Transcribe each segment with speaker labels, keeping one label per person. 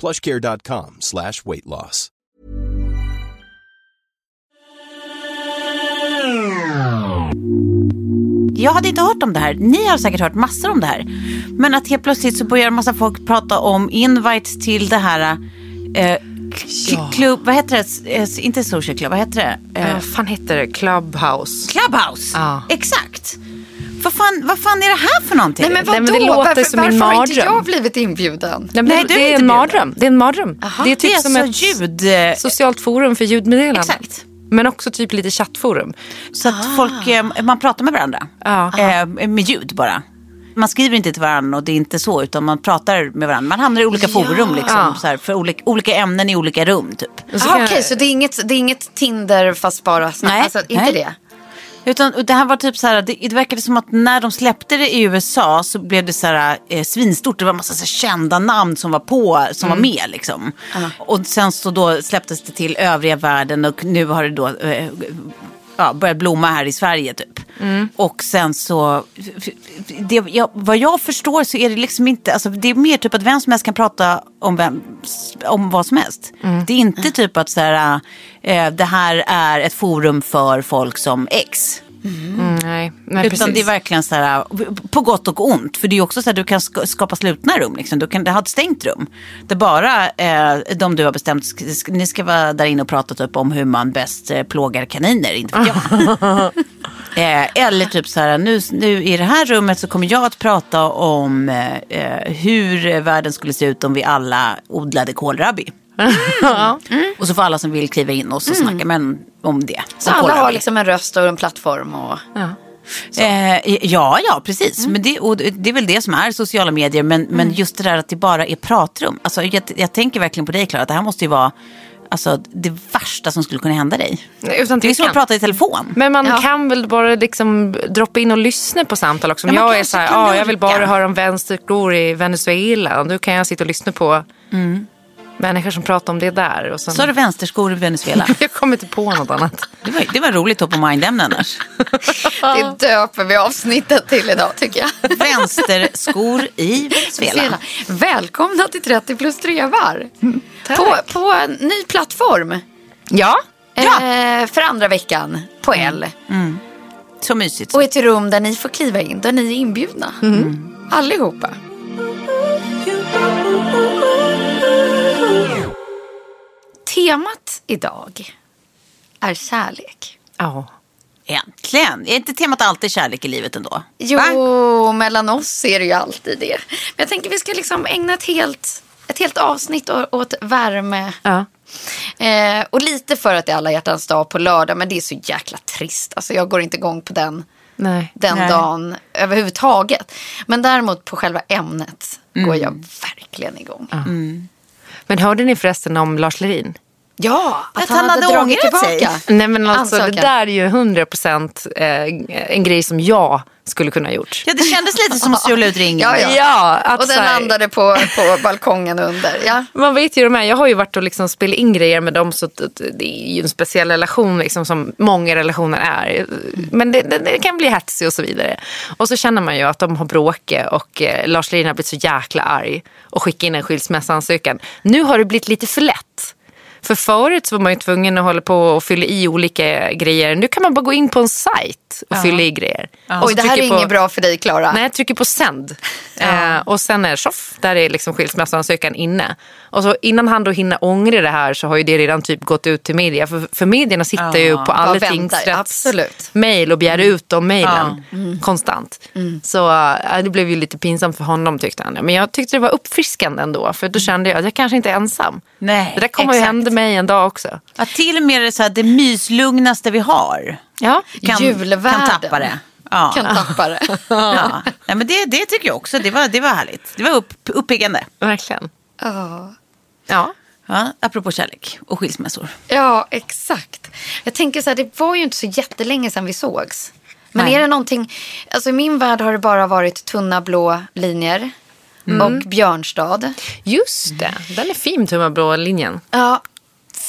Speaker 1: plushcare.com slash weight loss.
Speaker 2: Jag hade inte hört om det här. Ni har säkert hört massor om det här. Men att helt plötsligt så börjar en massa folk prata om invites till det här eh, klubb, vad heter det? Eh, Inte social club, vad heter det? Eh,
Speaker 3: Vad fan heter det? Clubhouse.
Speaker 2: Clubhouse.
Speaker 3: Ja.
Speaker 2: Exakt. Vad fan, vad fan är det här för någonting?
Speaker 4: Nej men vadå?
Speaker 3: Nej, men det låter
Speaker 4: varför,
Speaker 3: som en
Speaker 4: varför har inte
Speaker 3: mardröm.
Speaker 4: jag blivit inbjuden?
Speaker 3: Nej, men
Speaker 2: Nej,
Speaker 3: det,
Speaker 2: du är
Speaker 3: det är
Speaker 2: inte
Speaker 3: en mardröm. Det är en mardröm. det är typ
Speaker 2: det är
Speaker 3: som ett
Speaker 2: ljud... eh,
Speaker 3: socialt forum för ljudmeddelanden.
Speaker 2: Exakt.
Speaker 3: Men också typ lite chattforum.
Speaker 2: Så att folk, eh, man pratar med varandra.
Speaker 3: Ja.
Speaker 2: Eh, med ljud bara. Man skriver inte till varandra och det är inte så utan man pratar med varandra. Man hamnar i olika forum liksom.
Speaker 3: Ja.
Speaker 2: Så här, för olika, olika ämnen i olika rum typ.
Speaker 3: Och så
Speaker 4: Ah,
Speaker 3: kan
Speaker 4: Okej,
Speaker 3: jag-
Speaker 4: så det är, inget, det är inget Tinder fast bara snabbt?
Speaker 2: Nej,
Speaker 4: Alltså, inte
Speaker 2: nej.
Speaker 4: det?
Speaker 2: Utan det här var typ så här, det, det verkade som att när de släppte det i USA så blev det så här eh, svinstort. Det var en massa så här, kända namn som var på, som var med liksom. Och sen så då släpptes det till övriga världen och nu har det då eh, ja, börjat blomma här i Sverige typ. Och sen så, det, jag, vad jag förstår så är det liksom inte, alltså det är mer typ att vem som helst kan prata om, vem, om vad som helst. Det är inte typ att så här, eh, det här är ett forum för folk som X.
Speaker 3: Mm, nej, nej
Speaker 2: Utan
Speaker 3: precis.
Speaker 2: det är verkligen så här, på gott och ont. För det är också så här, du kan sk- skapa slutna rum. Liksom. Du kan ha ett stängt rum. Där bara eh, de du har bestämt, ni ska vara där inne och prata typ om hur man bäst eh, plågar kaniner. Inte vet jag. eh, eller typ så här, nu, nu i det här rummet så kommer jag att prata om eh, eh, hur världen skulle se ut om vi alla odlade kålrabi. Och så får alla som vill kliva in och så snacka men om det.
Speaker 4: Så alla har liksom en röst och en plattform och...
Speaker 2: Eh, ja, ja, precis. Men det, det är väl det som är sociala medier. Men, men just det där att det bara är pratrum. Alltså, jag, jag tänker verkligen på dig, Klara. Det här måste ju vara alltså, det värsta som skulle kunna hända dig.
Speaker 3: Utan
Speaker 2: Det är som att prata i telefon.
Speaker 3: Men man
Speaker 4: Ja.
Speaker 3: kan väl bara liksom droppa in och lyssna på samtal också. Om
Speaker 2: Ja,
Speaker 3: jag är så här, ja, jag vill bara
Speaker 2: lurka."
Speaker 3: höra om vänsterskor i Venezuela. Och då kan jag sitta och lyssna på människor som pratar om det där. Och sen...
Speaker 2: Så har du vänsterskor i Venezuela.
Speaker 3: Jag kommer inte på något annat.
Speaker 2: Det var, det var roligt top of mind-ämne annars.
Speaker 4: Det döper vi avsnittet till idag tycker jag.
Speaker 2: Vänsterskor i Venezuela.
Speaker 4: Välkomna till 30 plus trevar. På, på en ny plattform.
Speaker 3: Ja,
Speaker 4: Eh, för andra veckan på L.
Speaker 2: Så mysigt.
Speaker 4: Och ett rum där ni får kliva in, där ni är inbjudna. Allihopa. Temat idag är kärlek.
Speaker 3: ja.
Speaker 2: Äntligen. Är inte temat alltid kärlek i livet ändå?
Speaker 4: Jo,
Speaker 2: Va?
Speaker 4: mellan oss är det ju alltid det. Men jag tänker vi ska liksom ägna ett helt, ett helt avsnitt åt värme.
Speaker 3: ja.
Speaker 4: Eh, och lite för att det är alla hjärtans dag på lördag, men det är så jäkla trist. Alltså jag går inte igång på den,
Speaker 3: Nej.
Speaker 4: den
Speaker 2: Nej.
Speaker 4: dagen överhuvudtaget. Men däremot på själva ämnet går jag verkligen igång.
Speaker 3: Men hörde ni förresten om Lars Lerin?
Speaker 4: Ja, att,
Speaker 2: Att
Speaker 4: han,
Speaker 2: han
Speaker 4: hade,
Speaker 2: hade
Speaker 4: dragit
Speaker 2: ångrat sig.
Speaker 4: tillbaka.
Speaker 3: Nej men alltså
Speaker 4: ansökan.
Speaker 3: det där är ju 100% eh, en grej som jag skulle kunna ha gjort.
Speaker 2: Ja, det kändes lite som att strula ut ringen.
Speaker 4: Ja, ja.
Speaker 3: Ja, att
Speaker 4: Och den
Speaker 3: här-
Speaker 4: landade på, på balkongen under. Ja.
Speaker 3: Man vet ju de här, jag har ju varit och liksom spelat in grejer med dem så det är ju en speciell relation liksom, som många relationer är. Men det, det, det kan bli hetsig och så vidare. Och så känner man ju att de har bråkat och eh, Lars Lerin har blivit så jäkla arg och skickat in en skilsmässoansökan. Nu har det blivit lite för lätt. För förut så var man ju tvungen att hålla på och fylla i olika grejer. Nu kan man bara gå in på en sajt och fylla i grejer. Och
Speaker 4: Oj, det här är
Speaker 3: på-
Speaker 4: inget bra för dig, Klara.
Speaker 3: Nej, jag trycker på sänd. Eh, och sen är det tjoff, där är liksom skilsmässoansökan inne. Och så innan han då hinner ångra det här så har ju det redan typ gått ut till media. För, för medierna sitter ju på alla tingsrätts mejl och begär ut de mejlen konstant. Så eh, det blev ju lite pinsamt för honom tyckte han. Men jag tyckte det var uppfriskande ändå. För då kände jag att jag kanske inte är ensam.
Speaker 2: Nej,
Speaker 3: det där kommer ju
Speaker 2: exakt.
Speaker 3: Hända mig en dag också.
Speaker 2: Att till och med det, så här, det myslugnaste vi har
Speaker 3: Ja.
Speaker 2: kan,
Speaker 4: Julvärden.
Speaker 2: kan tappa det. Ja.
Speaker 4: Kan tappa det.
Speaker 2: Ja. Nej, men det, det tycker jag också. Det var, det var härligt. Det var upp, uppiggande.
Speaker 3: Verkligen.
Speaker 4: Ja.
Speaker 3: Ja.
Speaker 2: Ja, apropå kärlek och skilsmässor.
Speaker 4: Ja, exakt. Jag tänker så här, det var ju inte så jättelänge sedan vi sågs. Men
Speaker 2: Nej.
Speaker 4: är det någonting, alltså i min värld har det bara varit tunna blå linjer och Björnstad.
Speaker 3: Just det, den är fin, tumma blå linjen.
Speaker 4: Ja,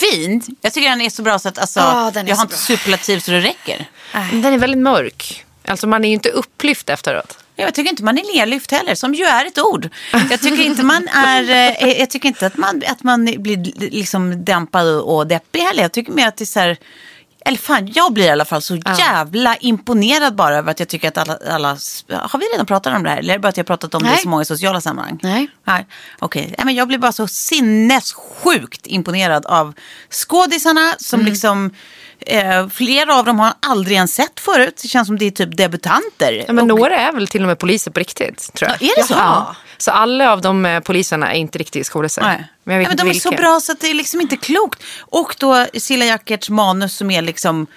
Speaker 2: Fint. Jag tycker den är så bra så att alltså,
Speaker 4: är
Speaker 2: jag har inte superlativ så det räcker.
Speaker 3: Den är väldigt mörk. Alltså man är ju inte upplyft efteråt.
Speaker 2: Jag tycker inte man är nerlyft heller, som ju är ett ord. Jag tycker inte man är, eh, jag tycker inte att man, att man blir liksom dämpad och deppig heller. Jag tycker mer att det är så här, eller fan, jag blir i alla fall så jävla imponerad bara över att jag tycker att alla, alla har vi redan pratat om det här? Eller är det bara att jag har pratat om det
Speaker 4: Nej.
Speaker 2: i så många sociala sammanhang?
Speaker 4: Nej.
Speaker 2: Nej, okej. Nej, men jag blir bara så sinnessjukt imponerad av skådisarna som
Speaker 4: Mm.
Speaker 2: liksom, eh, flera av dem har aldrig ens sett förut. Det känns som det är typ debutanter.
Speaker 3: Ja, men
Speaker 2: Och-
Speaker 3: några är väl till och med poliser på riktigt, tror jag.
Speaker 2: Ja, är det så?
Speaker 3: Ja. Så alla av de eh, poliserna är inte riktigt skådisar.
Speaker 2: Nej.
Speaker 3: Men jag vet
Speaker 2: ja, men de är
Speaker 3: vilka.
Speaker 2: så bra så att det är liksom inte klokt. Och då Silla Jackerts manus som är liksom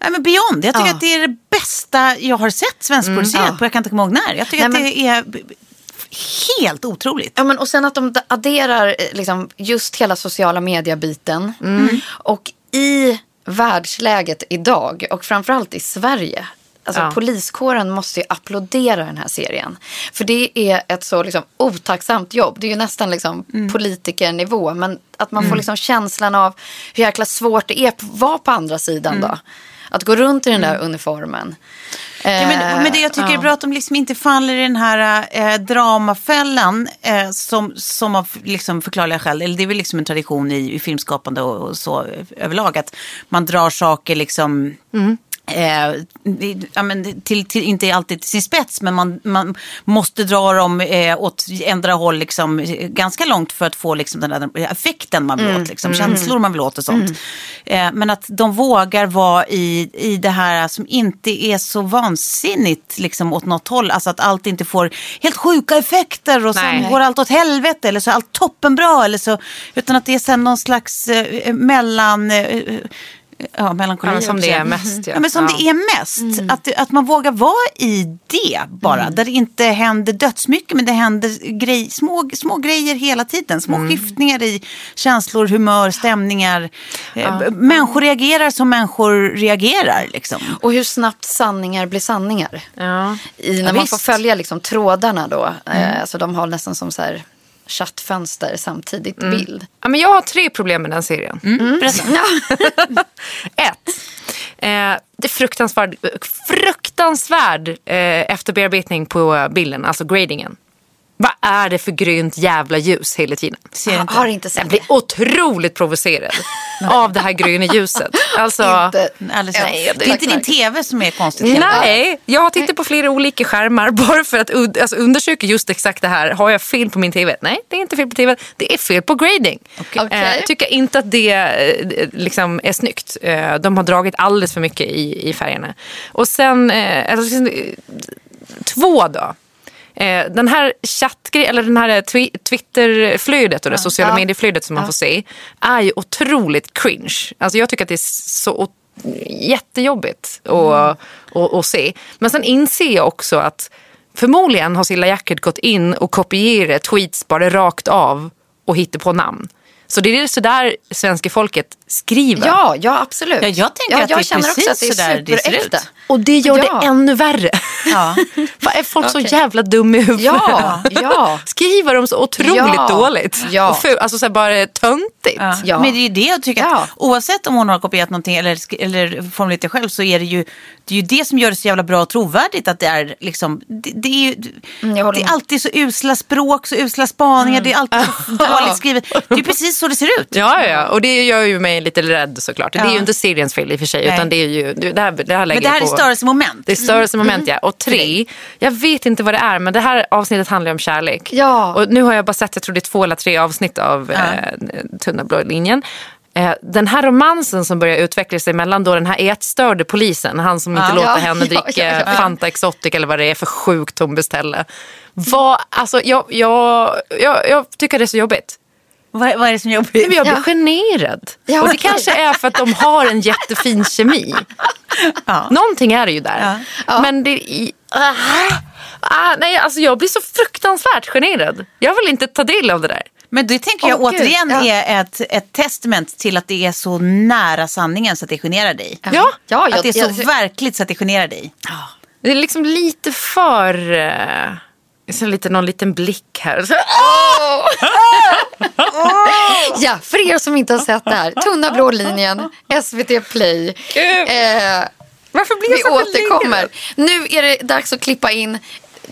Speaker 2: Nej, men beyond. Jag tycker
Speaker 4: Ja.
Speaker 2: att det är det bästa jag har sett svenskproducerat på jag kan inte komma ihåg när. Jag tycker
Speaker 4: Nej,
Speaker 2: att det är b- b- helt otroligt.
Speaker 4: Ja, men, och sen att de adderar eh, liksom, just hela sociala media-biten. Och i världsläget idag och framförallt i Sverige. Alltså,
Speaker 3: Ja.
Speaker 4: Poliskåren måste ju applådera den här serien. För det är ett så liksom, otacksamt jobb. Det är ju nästan liksom, politikernivå. Men att man får liksom, känslan av hur jäkla svårt det är att vara på andra sidan. Då. Att gå runt i den där uniformen.
Speaker 2: Ja, men,
Speaker 4: Eh,
Speaker 2: men det jag tycker är bra att de liksom inte faller i den här eh, dramafällan eh, som, som av liksom förklarliga skäl, eller det är väl liksom en tradition i, i filmskapande och, och så överlag, att man drar saker liksom Eh, ja, men till, till, inte alltid till sin spets, men man, man måste dra dem eh, åt ändra håll liksom, eh, ganska långt för att få liksom, den där effekten man vill åt, liksom, känslor man vill åt och sånt. Eh, men att de vågar vara i, i det här som inte är så vansinnigt liksom, åt något håll. Alltså att allt inte får helt sjuka effekter och sen går allt åt helvete eller så är allt toppenbra. Eller så, utan att det är sen någon slags eh, mellan... Eh, Ja, melankoli.
Speaker 3: Ja, men som det är
Speaker 2: säga.
Speaker 3: mest, ja.
Speaker 2: ja. men som
Speaker 3: Ja.
Speaker 2: det är mest. Att, att man vågar vara i det bara. Där det inte händer dödsmycket men det händer grej, små, små grejer hela tiden. Små skiftningar i känslor, humör, stämningar. Eh, b- Människor reagerar som människor reagerar. Liksom.
Speaker 4: Och hur snabbt sanningar blir sanningar.
Speaker 3: Ja.
Speaker 4: I, när
Speaker 2: Ja,
Speaker 4: man
Speaker 2: visst.
Speaker 4: får följa liksom, trådarna då. Eh, alltså, de har nästan som så här chattfönster samtidigt i bild.
Speaker 3: Ja, men jag har tre problem med den serien.
Speaker 2: Berätta.
Speaker 3: Ett. Eh, det är fruktansvärd, fruktansvärd eh, efterbearbetning på bilden, alltså gradingen. Vad är det för grönt jävla ljus hela tiden?
Speaker 2: Ser inte.
Speaker 4: Har inte
Speaker 3: Jag
Speaker 4: sett
Speaker 3: blir
Speaker 4: det.
Speaker 3: otroligt provocerad av det här gröna ljuset. Alltså,
Speaker 4: Inte.
Speaker 2: Alldeles
Speaker 4: Nej,
Speaker 2: det är inte din tv som är konstigt.
Speaker 3: Nej, jag har tittat på flera olika skärmar bara för att alltså, undersöka just exakt det här. Har jag fel på min tv? Nej, det är inte fel på tv. Det är fel på grading.
Speaker 4: Okej.
Speaker 3: Eh, jag tycker inte att det eh, liksom är snyggt. Eh, de har dragit alldeles för mycket i, i färgerna. Och sen, eh, alltså, två då. Eh, den här chattgrejen, eller den här twi- Twitterflödet och det sociala
Speaker 4: Ja.
Speaker 3: medieflödet som man får se är ju otroligt cringe. Alltså jag tycker att det är så jättejobbigt att, att, att se. Men sen inser jag också att förmodligen har Silla Jackert gått in och kopierat tweets bara rakt av och hittat på namn. Så det är sådär svenska folket skriver.
Speaker 4: Ja, ja absolut.
Speaker 2: Ja, jag tänker
Speaker 4: ja,
Speaker 2: att
Speaker 4: jag
Speaker 2: det är
Speaker 4: känner också att det är
Speaker 2: precis sådär det ser ut.
Speaker 3: Och det gör
Speaker 4: Ja.
Speaker 3: det ännu värre.
Speaker 2: Ja.
Speaker 3: Vad är folk så
Speaker 4: Okej.
Speaker 3: jävla dum i huvudet?
Speaker 4: Ja, ja.
Speaker 3: Skriver de så otroligt
Speaker 4: Ja.
Speaker 3: dåligt?
Speaker 4: Ja.
Speaker 3: Och ful, alltså så här bara töntigt.
Speaker 2: Ja.
Speaker 4: Ja.
Speaker 2: Men det är ju det jag tycker.
Speaker 4: Ja.
Speaker 2: Att oavsett om hon har kopierat någonting eller, eller formulerat det själv så är det ju det, är ju det som gör det så jävla bra och trovärdigt. Att det är liksom, det, det är ju,
Speaker 4: Mm,
Speaker 2: det är alltid så usla språk, så usla spaningar, det är alltid så dåligt skrivet. Det är precis så det ser ut.
Speaker 3: Ja, ja, och det gör ju mig lite rädd såklart. Det är ju inte seriens fel i och för sig,
Speaker 2: Nej.
Speaker 3: utan det är ju, det här, det här lägger jag på.
Speaker 2: Störelsemoment.
Speaker 3: Det är störelsemoment ja. Och tre, jag vet inte vad det är men det här avsnittet handlar ju om kärlek.
Speaker 4: Ja.
Speaker 3: Och nu har jag bara sett, jag tror det är två eller tre avsnitt av eh, Tunna blå linjen. Eh, den här romansen som börjar utveckla sig mellan då den här ätstörde polisen, han som inte
Speaker 2: Ja.
Speaker 3: låter
Speaker 4: Ja,
Speaker 3: henne
Speaker 4: ja,
Speaker 3: dricka
Speaker 4: ja, ja.
Speaker 3: Fanta Exotic eller vad det är för sjukt hon beställer. Vad, alltså, jag, jag, jag, jag tycker det är så jobbigt.
Speaker 2: Vad, vad är det som är jobbigt?
Speaker 3: Nej, men jag blir
Speaker 4: Ja.
Speaker 3: generad.
Speaker 4: Ja,
Speaker 3: och det kanske är för att de har en jättefin kemi.
Speaker 2: Ja.
Speaker 3: Någonting är det ju där.
Speaker 4: Ja.
Speaker 3: Men det... I, ah, nej, alltså jag blir så fruktansvärt generad. Jag vill inte ta del av det där.
Speaker 2: Men det tänker jag
Speaker 4: Gud,
Speaker 2: återigen
Speaker 4: ja.
Speaker 2: är ett, ett testament till att det är så nära sanningen så att det generar dig.
Speaker 3: Ja,
Speaker 4: ja jag,
Speaker 2: att det är så
Speaker 4: jag,
Speaker 2: verkligt så att det generar dig.
Speaker 3: Det är liksom lite för... Så lite, någon liten blick här. Så,
Speaker 4: ja, för er som inte har sett det här. Tunna blå linjen, SVT Play. Eh,
Speaker 3: varför blir jag
Speaker 4: vi
Speaker 3: så
Speaker 4: återkommer. Nu är det dags att klippa in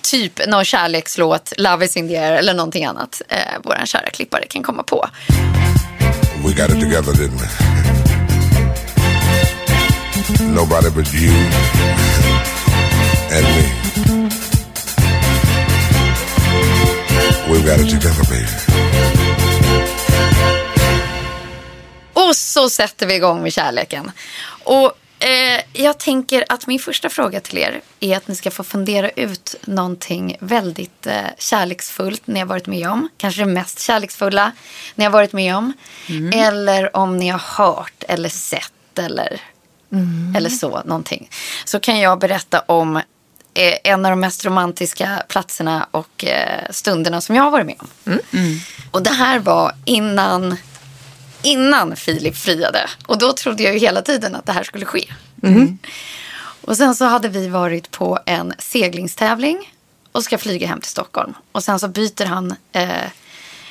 Speaker 4: typ någon kärlekslåt, Love is in the air eller någonting annat. Eh, Vår kära klippare kan komma på.
Speaker 5: We got it together, didn't we? Nobody but you Baby.
Speaker 4: Och så sätter vi igång med kärleken. Och eh, jag tänker att min första fråga till er är att ni ska få fundera ut någonting väldigt eh, kärleksfullt ni har varit med om. Kanske det mest kärleksfulla ni har varit med om. Eller om ni har hört eller sett eller, eller så någonting. Så kan jag berätta om eh, en av de mest romantiska platserna och eh, stunderna som jag har varit med om. Och det här var innan innan Filip friade. Och då trodde jag ju hela tiden att det här skulle ske. Och sen så hade vi varit på en seglingstävling och ska flyga hem till Stockholm. Och sen så byter han, eh,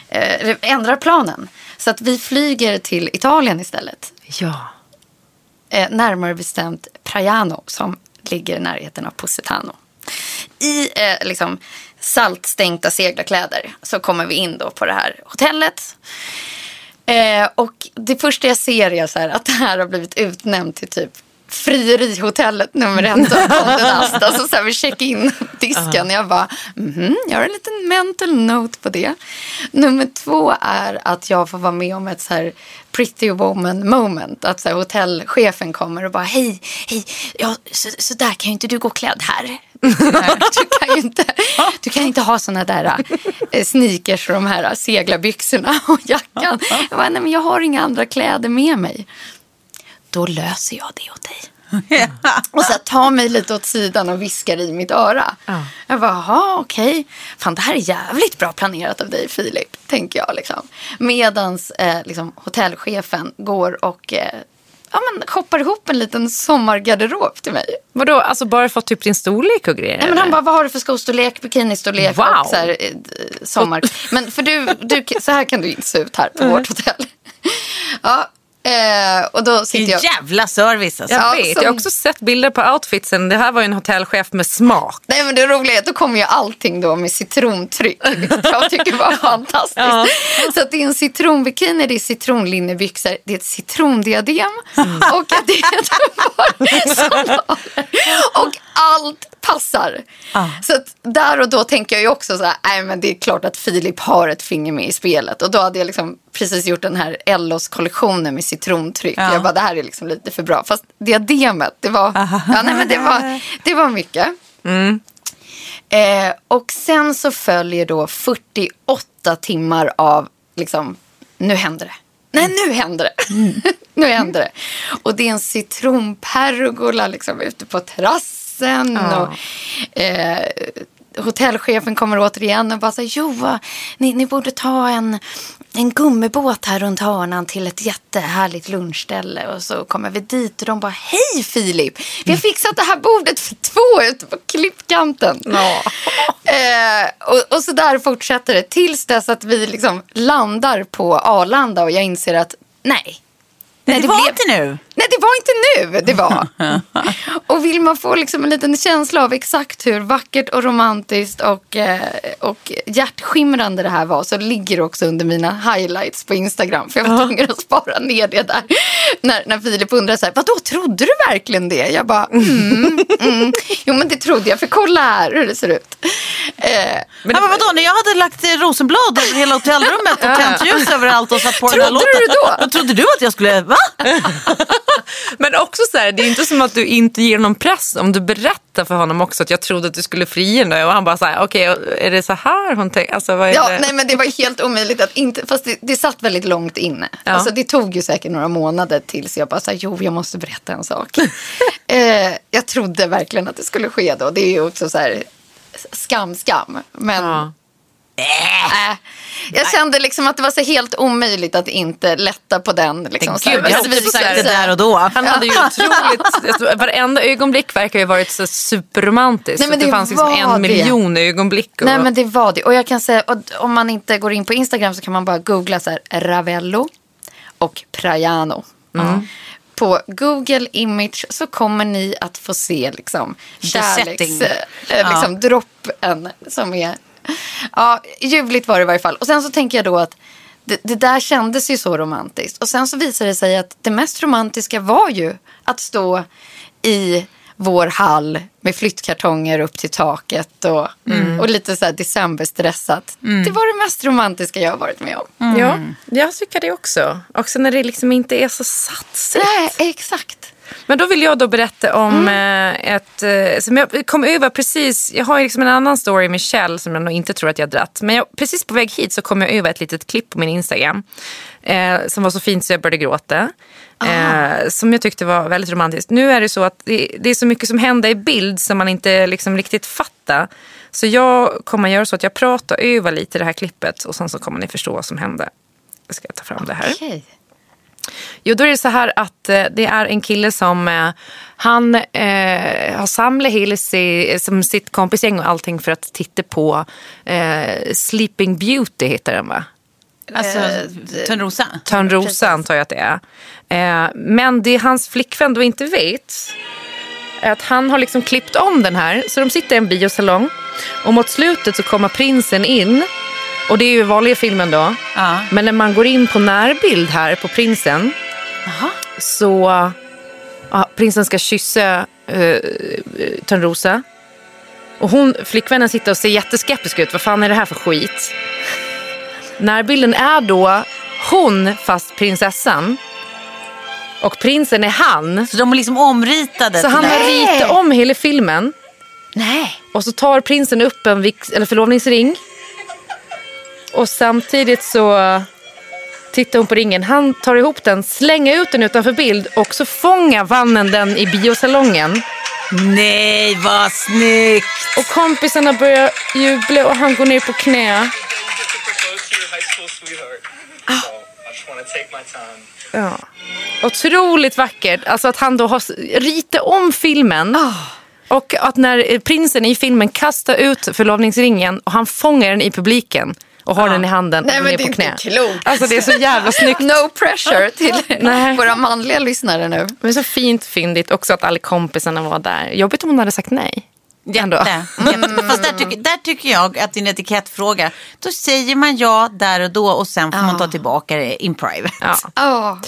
Speaker 4: eh, ändrar planen. Så att vi flyger till Italien istället.
Speaker 3: Ja.
Speaker 4: Eh, närmare bestämt Praiano som ligger i närheten av Positano. I eh, liksom saltstänkta seglarkläder så kommer vi in då på det här hotellet. Eh, och det första jag ser är så här att det här har blivit utnämnt till typ frierihotellet nummer ett av Condé Nast. Alltså så här vid check-in-disken. Jag bara, mhm, jag har en liten mental note på det. Nummer två är att jag får vara med om ett så här pretty woman moment. Att så här, hotellchefen kommer och bara, hej, hej, ja, så, så där kan ju inte du gå klädd här. Du kan ju inte, du kan inte ha såna där eh, sneakers och de här seglarbyxorna och jackan. Jag bara, nej men jag har inga andra kläder med mig. Då löser jag det åt dig. Och så tar mig lite åt sidan och viskar i mitt öra. Jag bara, jaha okej. Fan det här är jävligt bra planerat av dig Filip. Tänker jag liksom. Medans eh, liksom, hotellchefen går och eh, ja, men, shoppar ihop en liten sommargarderob till mig.
Speaker 3: Vadå, alltså bara fått typ din storlek och grejer?
Speaker 4: Nej, men han bara, vad har du för skostorlek, bikinistorlek
Speaker 3: Wow.
Speaker 4: och så här, eh, sommar. Men för du, du, så här kan du inte se ut här på vårt hotell. Ja, eh, och då sitter jag...
Speaker 2: Jävla service alltså.
Speaker 3: Jag
Speaker 4: Ja,
Speaker 3: vet,
Speaker 4: som-
Speaker 3: jag har också sett bilder på outfitsen. Det här var ju en hotellchef med smak.
Speaker 4: Nej men det roliga är att då kommer ju allting då med citrontryck. Vilket jag tycker var fantastiskt. Så att det är en citronbikini, det är citronlinnebyxor, det är ett citrondiadem och det är ett. Och allt passar. Så att där och då tänker jag ju också så här, nej men det är klart att Filip har ett finger med i spelet. Och då hade jag liksom precis gjort den här Ellos kollektionen med citrontryck.
Speaker 2: Ja.
Speaker 4: Jag bara, det här är liksom lite för bra. Fast diademet, det var, ja, nej, men det var, det var mycket. Eh, och sen så följer då 48 timmar av liksom, nu händer det. Nej, nu händer det. nu händer det. Och det är en citronpergola liksom ute på terrassen. Och, eh, hotellchefen kommer återigen och bara säger jo, va, ni, ni borde ta en, en gummibåt här runt hörnan till ett jättehärligt lunchställe. Och så kommer vi dit och de bara, hej Filip, vi har fixat det här bordet för två ute på klippkanten. Eh, och, och så där fortsätter det tills dess att vi liksom landar på Arlanda och jag inser att nej.
Speaker 2: Nej, det var
Speaker 4: blev-
Speaker 2: inte nu.
Speaker 4: Nej, det var inte nu det var. och vill man få liksom en liten känsla av exakt hur vackert och romantiskt och, eh, och hjärtskimrande det här var så ligger det också under mina highlights på Instagram. För jag var tvungen att spara ner det där. När, när Filip undrar så här, vadå, trodde du verkligen det? Jag bara, mm, mm. Jo men det trodde jag, för kolla här hur det ser ut. Eh,
Speaker 2: Men, ja, men vadå, när jag hade lagt rosenblad över hela hotellrummet och tänt ljus överallt och satt på den här
Speaker 4: Trodde
Speaker 2: låten.
Speaker 4: du då?
Speaker 2: Då trodde du att jag skulle, va?
Speaker 3: Men också så här, det är inte som att du inte ger någon press om du berättar för honom också att jag trodde att du skulle fria nu och han bara så här, okej, är det så här hon tänker? Alltså, vad är
Speaker 4: Ja,
Speaker 3: det?
Speaker 4: nej men det var helt omöjligt att inte, fast det, det satt väldigt långt inne.
Speaker 3: Ja.
Speaker 4: Alltså det tog ju säkert några månader tills jag bara sa, jo jag måste berätta en sak. eh, jag trodde verkligen att det skulle ske då. Det är ju också så här skam, skam. Men
Speaker 3: Ja.
Speaker 4: Äh, jag kände liksom att det var så helt omöjligt att inte lätta på den. Liksom,
Speaker 2: Gud, jag hade sagt det där och då.
Speaker 3: Han hade ju otroligt, varenda ögonblick verkar ju varit så superromantiskt.
Speaker 4: Nej, men
Speaker 3: det,
Speaker 4: det
Speaker 3: fanns liksom en
Speaker 4: det.
Speaker 3: miljon ögonblick. Och,
Speaker 4: Nej men det var det. Och jag kan säga, om man inte går in på Instagram så kan man bara googla så här Ravello och Praiano.
Speaker 2: Mm.
Speaker 4: På Google Image så kommer ni att få se liksom kärleks...
Speaker 2: setting.
Speaker 4: Eh, liksom droppen som är... Ja, ljuvligt var det i varje fall. Och sen så tänker jag då att det, det där kändes ju så romantiskt. Och sen så visade det sig att det mest romantiska var ju att stå i vår hall med flyttkartonger upp till taket och, och lite så här decemberstressat. Det var det mest romantiska jag har varit med om.
Speaker 3: Ja, jag tycker det också. Också när det liksom inte är så satsigt.
Speaker 4: Nej, exakt.
Speaker 3: Men då vill jag då berätta om eh, ett, eh, som jag kom över precis, jag har liksom en annan story med Kjell som jag nog inte tror att jag dratt. Men jag, precis på väg hit så kom jag över ett litet klipp på min Instagram. Eh, som var så fint så jag började gråta. Eh, som jag tyckte var väldigt romantiskt. Nu är det så att det, det är så mycket som händer i bild som man inte liksom riktigt fattar. Så jag kommer göra så att jag pratar över lite det här klippet och sen så kommer ni förstå vad som hände. Jag ska ta fram det här. Jo, då är det så här att eh, det är en kille som eh, han eh, har samlat hela si, som sitt kompisgäng och allting för att titta på eh, Sleeping Beauty heter den va?
Speaker 2: Alltså, Törnrosa.
Speaker 3: Törnrosa antar jag att det är. Men det hans flickvän då inte vet är att han har liksom klippt om den här. Så de sitter i en biosalong och mot slutet så kommer prinsen in. Och det är ju vanliga filmen då.
Speaker 2: Ja.
Speaker 3: Men när man går in på närbild här på prinsen
Speaker 2: Jaha.
Speaker 3: så ja, prinsen ska kyssa uh, Törnrosa. Och hon, flickvännen sitter och ser jätteskeptisk ut. Vad fan är det här för skit? Närbilden är då hon fast prinsessan. Och prinsen är han.
Speaker 2: Så de är liksom omritade.
Speaker 3: Så han har ritat om hela filmen.
Speaker 4: Nej.
Speaker 3: Och så tar prinsen upp en eller förlovningsring. Och samtidigt så tittar hon på ringen. Han tar ihop den, slänger ut den utanför bild och så fångar vannen den i biosalongen.
Speaker 2: Nej, vad snyggt.
Speaker 3: Och kompisarna börjar jubla och han går ner på knä.
Speaker 6: time.
Speaker 3: Ja. Otroligt vackert. Alltså att han då har ritat om filmen. Och att när prinsen i filmen kastar ut förlovningsringen och han fångar den i publiken och har den i handen och
Speaker 4: Nej, men
Speaker 3: ner
Speaker 4: det är
Speaker 3: på knä.
Speaker 4: inte klokt.
Speaker 3: Alltså det är så jävla snyggt.
Speaker 4: No pressure till
Speaker 3: Nej.
Speaker 4: våra manliga lyssnare nu.
Speaker 3: Men så fint fyndigt också att alla kompisarna var där. Jobbigt om hon hade sagt nej. Ändå.
Speaker 2: Jätte, jätte. Fast där tycker, där tycker jag att det är en etikettfråga. Då säger man ja där och då och sen får man ta tillbaka det in private.
Speaker 3: Ja.
Speaker 4: Ja.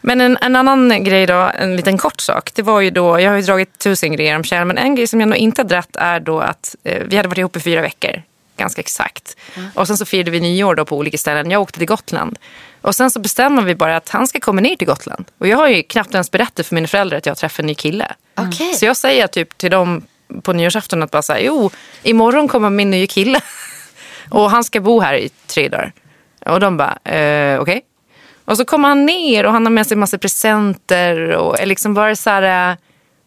Speaker 3: Men en, en annan grej då, en liten kort sak. Det var ju då, jag har ju dragit tusen grejer om Kjell, men en grej som jag nog inte har dratt är då att eh, vi hade varit ihop i fyra veckor. Ganska exakt. Och sen så firade vi nyår då på olika ställen. Jag åkte till Gotland. Och sen så bestämmer vi bara att han ska komma ner till Gotland. Och jag har ju knappt ens berättat för mina föräldrar att jag har träffat en ny kille.
Speaker 4: Okej.
Speaker 3: Så jag säger typ till dem på nyårsafton att bara så här, jo, imorgon kommer min nya kille. Och han ska bo här i tre dagar. Och de bara, eh, okej. Och så kommer han ner och han har med sig massa presenter och är liksom bara så här, eh,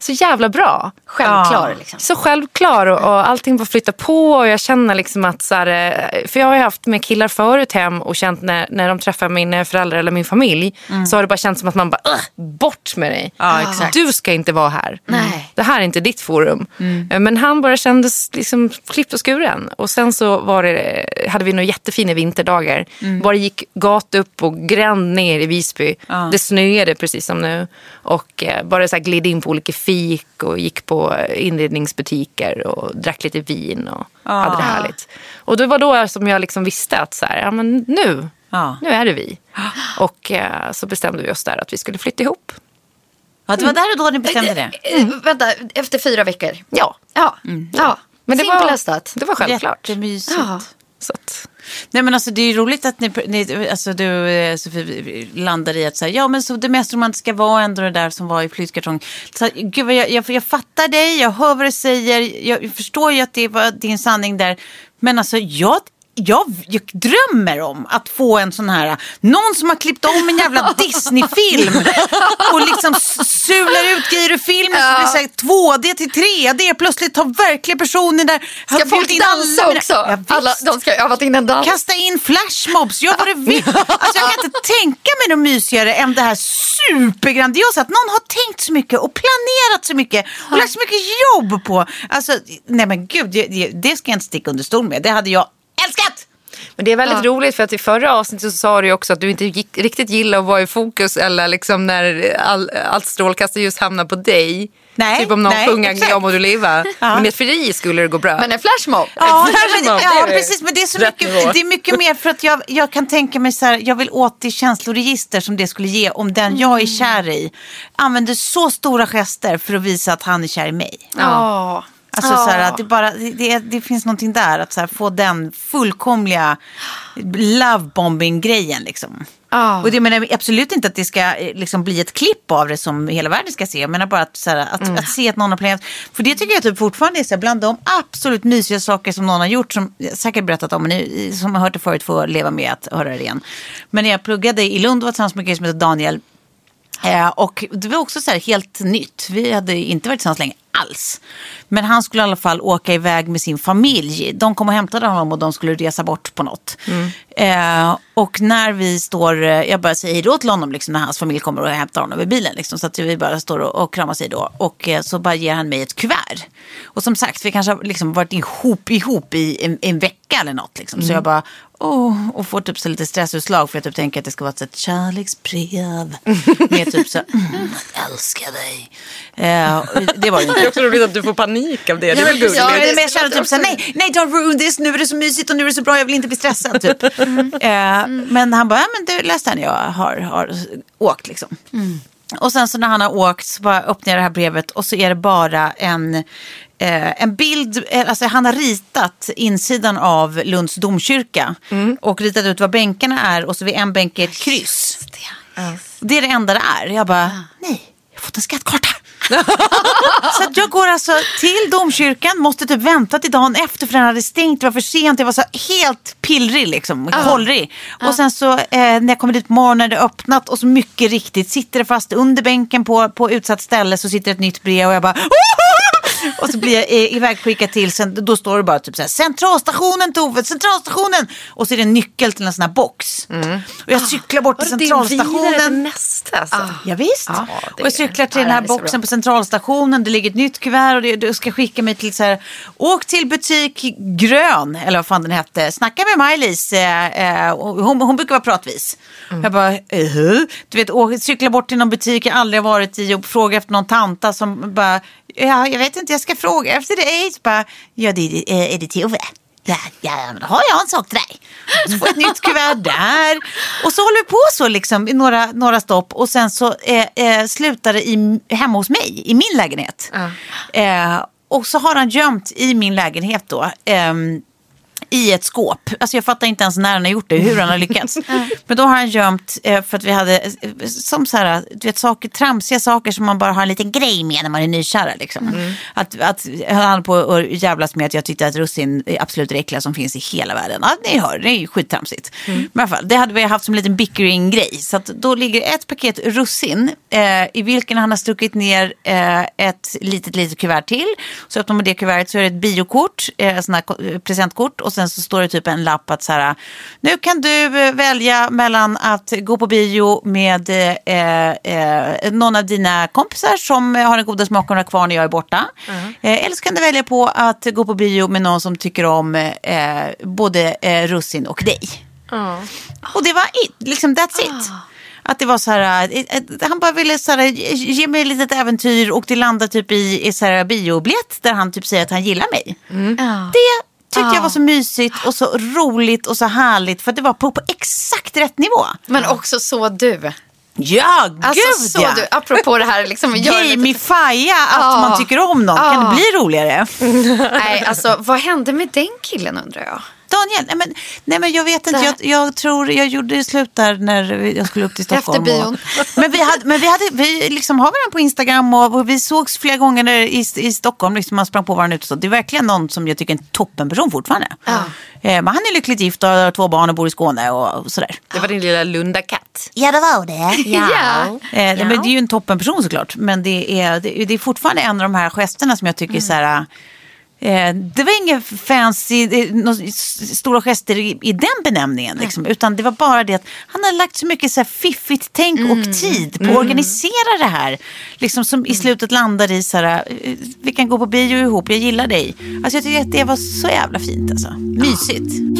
Speaker 3: så jävla bra.
Speaker 4: Självklar
Speaker 2: Ja.
Speaker 4: liksom.
Speaker 3: Så självklar och, och allting bara flyttar på och jag känner liksom att så här, eh, för jag har ju haft med killar förut hem och känt när, när de träffar mina föräldrar eller min familj så har det bara känts som att man bara, "Ugh, bort med dig.
Speaker 2: Ja.
Speaker 3: Du ska inte vara här.
Speaker 4: Nej.
Speaker 3: Det här är inte ditt forum. Eh, Men han bara kändes liksom klippt och skuren. Och sen så var det, hade vi några jättefina vinterdagar. Bara gick gat upp och gränd ner i Visby. Det snöade precis som nu. Och eh, bara så gled in på olika fik och gick på inredningsbutiker och drack lite vin och hade det härligt. Och det var då som jag liksom visste att så här, ja, men nu,
Speaker 2: Ja.
Speaker 3: nu är det vi. Och eh, så bestämde vi oss där att vi skulle flytta ihop.
Speaker 2: Ja, det var där och då ni bestämde det.
Speaker 4: Eh, Vänta, efter fyra veckor.
Speaker 3: Ja,
Speaker 4: Ja, ja.
Speaker 3: men det var, det var självklart.
Speaker 2: Jättemysigt.
Speaker 4: Ja.
Speaker 3: Så att,
Speaker 2: Nej men alltså det är ju roligt att ni, ni alltså du eh, Sofie landar i att säga ja men så det mest romantiska var ändå det där som var i flyttkartong. Så, gud jag, jag, jag fattar dig, jag hör vad du säger, jag förstår ju att det var din sanning där. Men alltså jag, jag, jag drömmer om att få en sån här, någon som har klippt om en jävla Disney-film och liksom sular ut grejer ur filmen så det blir så här 2D till 3D, plötsligt tar verkliga personer där. har
Speaker 4: Ska folk
Speaker 2: in alla
Speaker 4: dansa
Speaker 2: mina-
Speaker 4: också?
Speaker 2: Ja.
Speaker 4: Alla, de ska ha övat in en dans.
Speaker 2: Kasta in flashmobs, gör vad du vill. Alltså jag kan inte tänka mig något mysigare än det här supergrandiosa. Att någon har tänkt så mycket och planerat så mycket och lagt så mycket jobb på. Alltså, nej men gud, det, det- det ska jag inte sticka under stol med. Det hade jag älskat.
Speaker 3: Men det är väldigt roligt för att i förra avsnittet så sa du också att du inte gick, riktigt gillar att vara i fokus eller liksom när all, allt strålkastarljus hamnar på dig.
Speaker 2: Nej,
Speaker 3: typ om någon
Speaker 2: nej,
Speaker 3: sjunger
Speaker 2: exakt.
Speaker 3: Jag må du leva. Men i ett frieri skulle det gå bra.
Speaker 4: Men en flashmob.
Speaker 2: Ja,
Speaker 3: flashmob,
Speaker 2: men,
Speaker 3: det
Speaker 2: ja
Speaker 3: är
Speaker 2: precis. Men det är, så mycket, det är mycket mer för att jag, jag kan tänka mig så här, jag vill åt det känsloregister som det skulle ge om den jag är kär i använder så stora gester för att visa att han är kär i mig.
Speaker 4: Ja.
Speaker 2: Alltså så här, att det, bara, det, det, finns någonting där, att så här, få den fullkomliga lovebombing-grejen. Liksom.
Speaker 4: Ja.
Speaker 2: Och det menar absolut inte att det ska eh, liksom, bli ett klipp av det som hela världen ska se. Jag menar bara att, så här, att, att se att någon har planerat. För det tycker jag typ fortfarande är så här, bland de absolut mysiga saker som någon har gjort. Som jag säkert berättat om, men ni som har hört det förut får leva med att höra det igen. Men när jag pluggade i Lund var jag tillsammans med en som heter Daniel. Eh, och det var också så här helt nytt. Vi hade inte varit tillsammans länge alls. Men han skulle i alla fall åka iväg med sin familj. De kom och hämtade honom och de skulle resa bort på något. Eh, och när vi står, eh, jag bara säger hej då till honom liksom, när hans familj kommer och hämtar honom i bilen. Liksom, så att vi bara står och, och kramas hej då. Och eh, så bara ger han mig ett kuvert. Och som sagt, vi kanske har liksom varit ihop, ihop i en, en vecka eller något. Liksom. Så jag bara, åh, och får typ så lite stressutslag för jag typ tänker att det ska vara ett, så kärleksbrev. Med typ så, mm, älskar dig. Eh, det var det inte.
Speaker 3: Det är också roligt att du får panik av det. Det är väl.
Speaker 4: Ja,
Speaker 2: men jag känner typ såhär, nej, nej don't ruin this, nu är det så mysigt och nu är det så bra, jag vill inte bli stressad typ. Eh, men han bara, ja men du läs den jag har, har åkt liksom. Och sen så när han har åkt så bara öppnar jag det här brevet och så är det bara en, eh, en bild, eh, alltså han har ritat insidan av Lunds domkyrka och ritat ut vad bänkarna är och så vid en bänk är ett kryss. Det är det enda det är. Jag bara, nej, jag har fått en skattkarta. så jag går alltså till domkyrkan, måste typ vänta till dagen efter för den hade stängt, det var för sent, jag var så helt pillrig liksom, kollrig. Och sen så eh, när jag kommer dit på morgonen, det är öppnat och så mycket riktigt sitter det fast under bänken på, på utsatt ställe så sitter ett nytt brev och jag bara och så blir jag ivägskickad till, sen, då står det bara typ så här, centralstationen Tove, centralstationen. Och så är det en nyckel till en sån här box. Och jag cyklar bort till
Speaker 3: Och det är
Speaker 2: centralstationen.
Speaker 3: nästa. Alltså.
Speaker 2: Ja, visst.
Speaker 3: Ja,
Speaker 2: och jag cyklar till
Speaker 4: ja,
Speaker 2: den här boxen på centralstationen. Det ligger ett nytt kuvert och det, det ska skicka mig till så här, åk till butik grön, eller vad fan den hette. Snacka med Maj-Lis, eh, eh, hon, hon brukar vara pratvis.
Speaker 3: Mm.
Speaker 2: Jag bara, uh Du vet, åk, cykla bort till någon butik jag aldrig har varit i och fråga efter någon tanta som bara, ja, jag vet inte, jag ska fråga efter dig. Så bara, ja, det är, eh, är det Tove? Ja, ja, då har jag en sak till dig. Och så får jag ett nytt kuvert där. Och så håller vi på så liksom i några, några stopp. Och sen så eh, eh, slutar det i, hemma hos mig, i min lägenhet. Eh, och så har han gömt i min lägenhet då. I ett skåp. Alltså jag fattar inte ens när han har gjort det, hur han har lyckats. Men då har han gömt, eh, för att vi hade eh, som så här, du vet, saker, tramsiga saker som man bara har en liten grej med när man är nykär. Liksom. Att, att han höll på att jävlas med att jag tyckte att russin är absolut det äckliga som finns i hela världen. Ja, ni hör, det är ju skittramsigt. Men i alla fall, det hade vi haft som en liten bickering-grej. Så att då ligger ett paket russin eh, i vilken han har stuckit ner eh, ett litet, litet kuvert till. Så öppnar man det kuvertet så är det ett biokort, eh, sån här ko- presentkort och sen så står det typ en lapp att så här, nu kan du eh, välja mellan att gå på bio med eh, eh, någon av dina kompisar som har den goda smaken och kvar när jag är borta. Eh, eller så kan du välja på att gå på bio med någon som tycker om eh, både eh, russin och dig. Och det var it, liksom that's it. Att det var så här, han bara ville så här, ge- mig ett litet äventyr och det landade typ i, i så här biobiljett där han typ säger att han gillar mig. Det tyckte jag var så mysigt och så roligt och så härligt för att det var på, på exakt rätt nivå.
Speaker 4: Men också så du.
Speaker 2: Ja,
Speaker 4: Alltså
Speaker 2: gud
Speaker 4: så
Speaker 2: ja.
Speaker 4: du, apropå det här liksom. gör lite-
Speaker 2: Gamifia att man tycker om någon. Kan det bli roligare?
Speaker 4: Nej, alltså vad hände med den killen undrar jag?
Speaker 2: Daniel, nej men, nej men jag vet inte. Jag, jag tror jag gjorde slut där när jag skulle upp till
Speaker 4: Efter
Speaker 2: Stockholm.
Speaker 4: bion.
Speaker 2: Och, men vi, hade, men vi, hade, vi liksom har varandra på Instagram och, och vi sågs flera gånger i, i Stockholm. Liksom man sprang på varandra ute och så. Det är verkligen någon som jag tycker är en toppenperson fortfarande. Eh, men han är lyckligt gift och har två barn och bor i Skåne och, och sådär.
Speaker 3: Det var din lilla Lundakatt.
Speaker 2: Ja, det var det.
Speaker 4: Ja.
Speaker 2: Eh, Men det är ju en toppenperson såklart. Men det är, det, är- det är fortfarande en av de här gesterna som jag tycker är så här... Eh, det var inga fancy, eh, stora gester i, i den benämningen. Liksom, utan det var bara det att han har lagt så mycket så här fiffigt tänk och tid på att organisera det här. Liksom, som i slutet landar i så här, eh, vi kan gå på bio ihop, jag gillar dig. Alltså, jag tycker att det var så jävla fint alltså. Mysigt.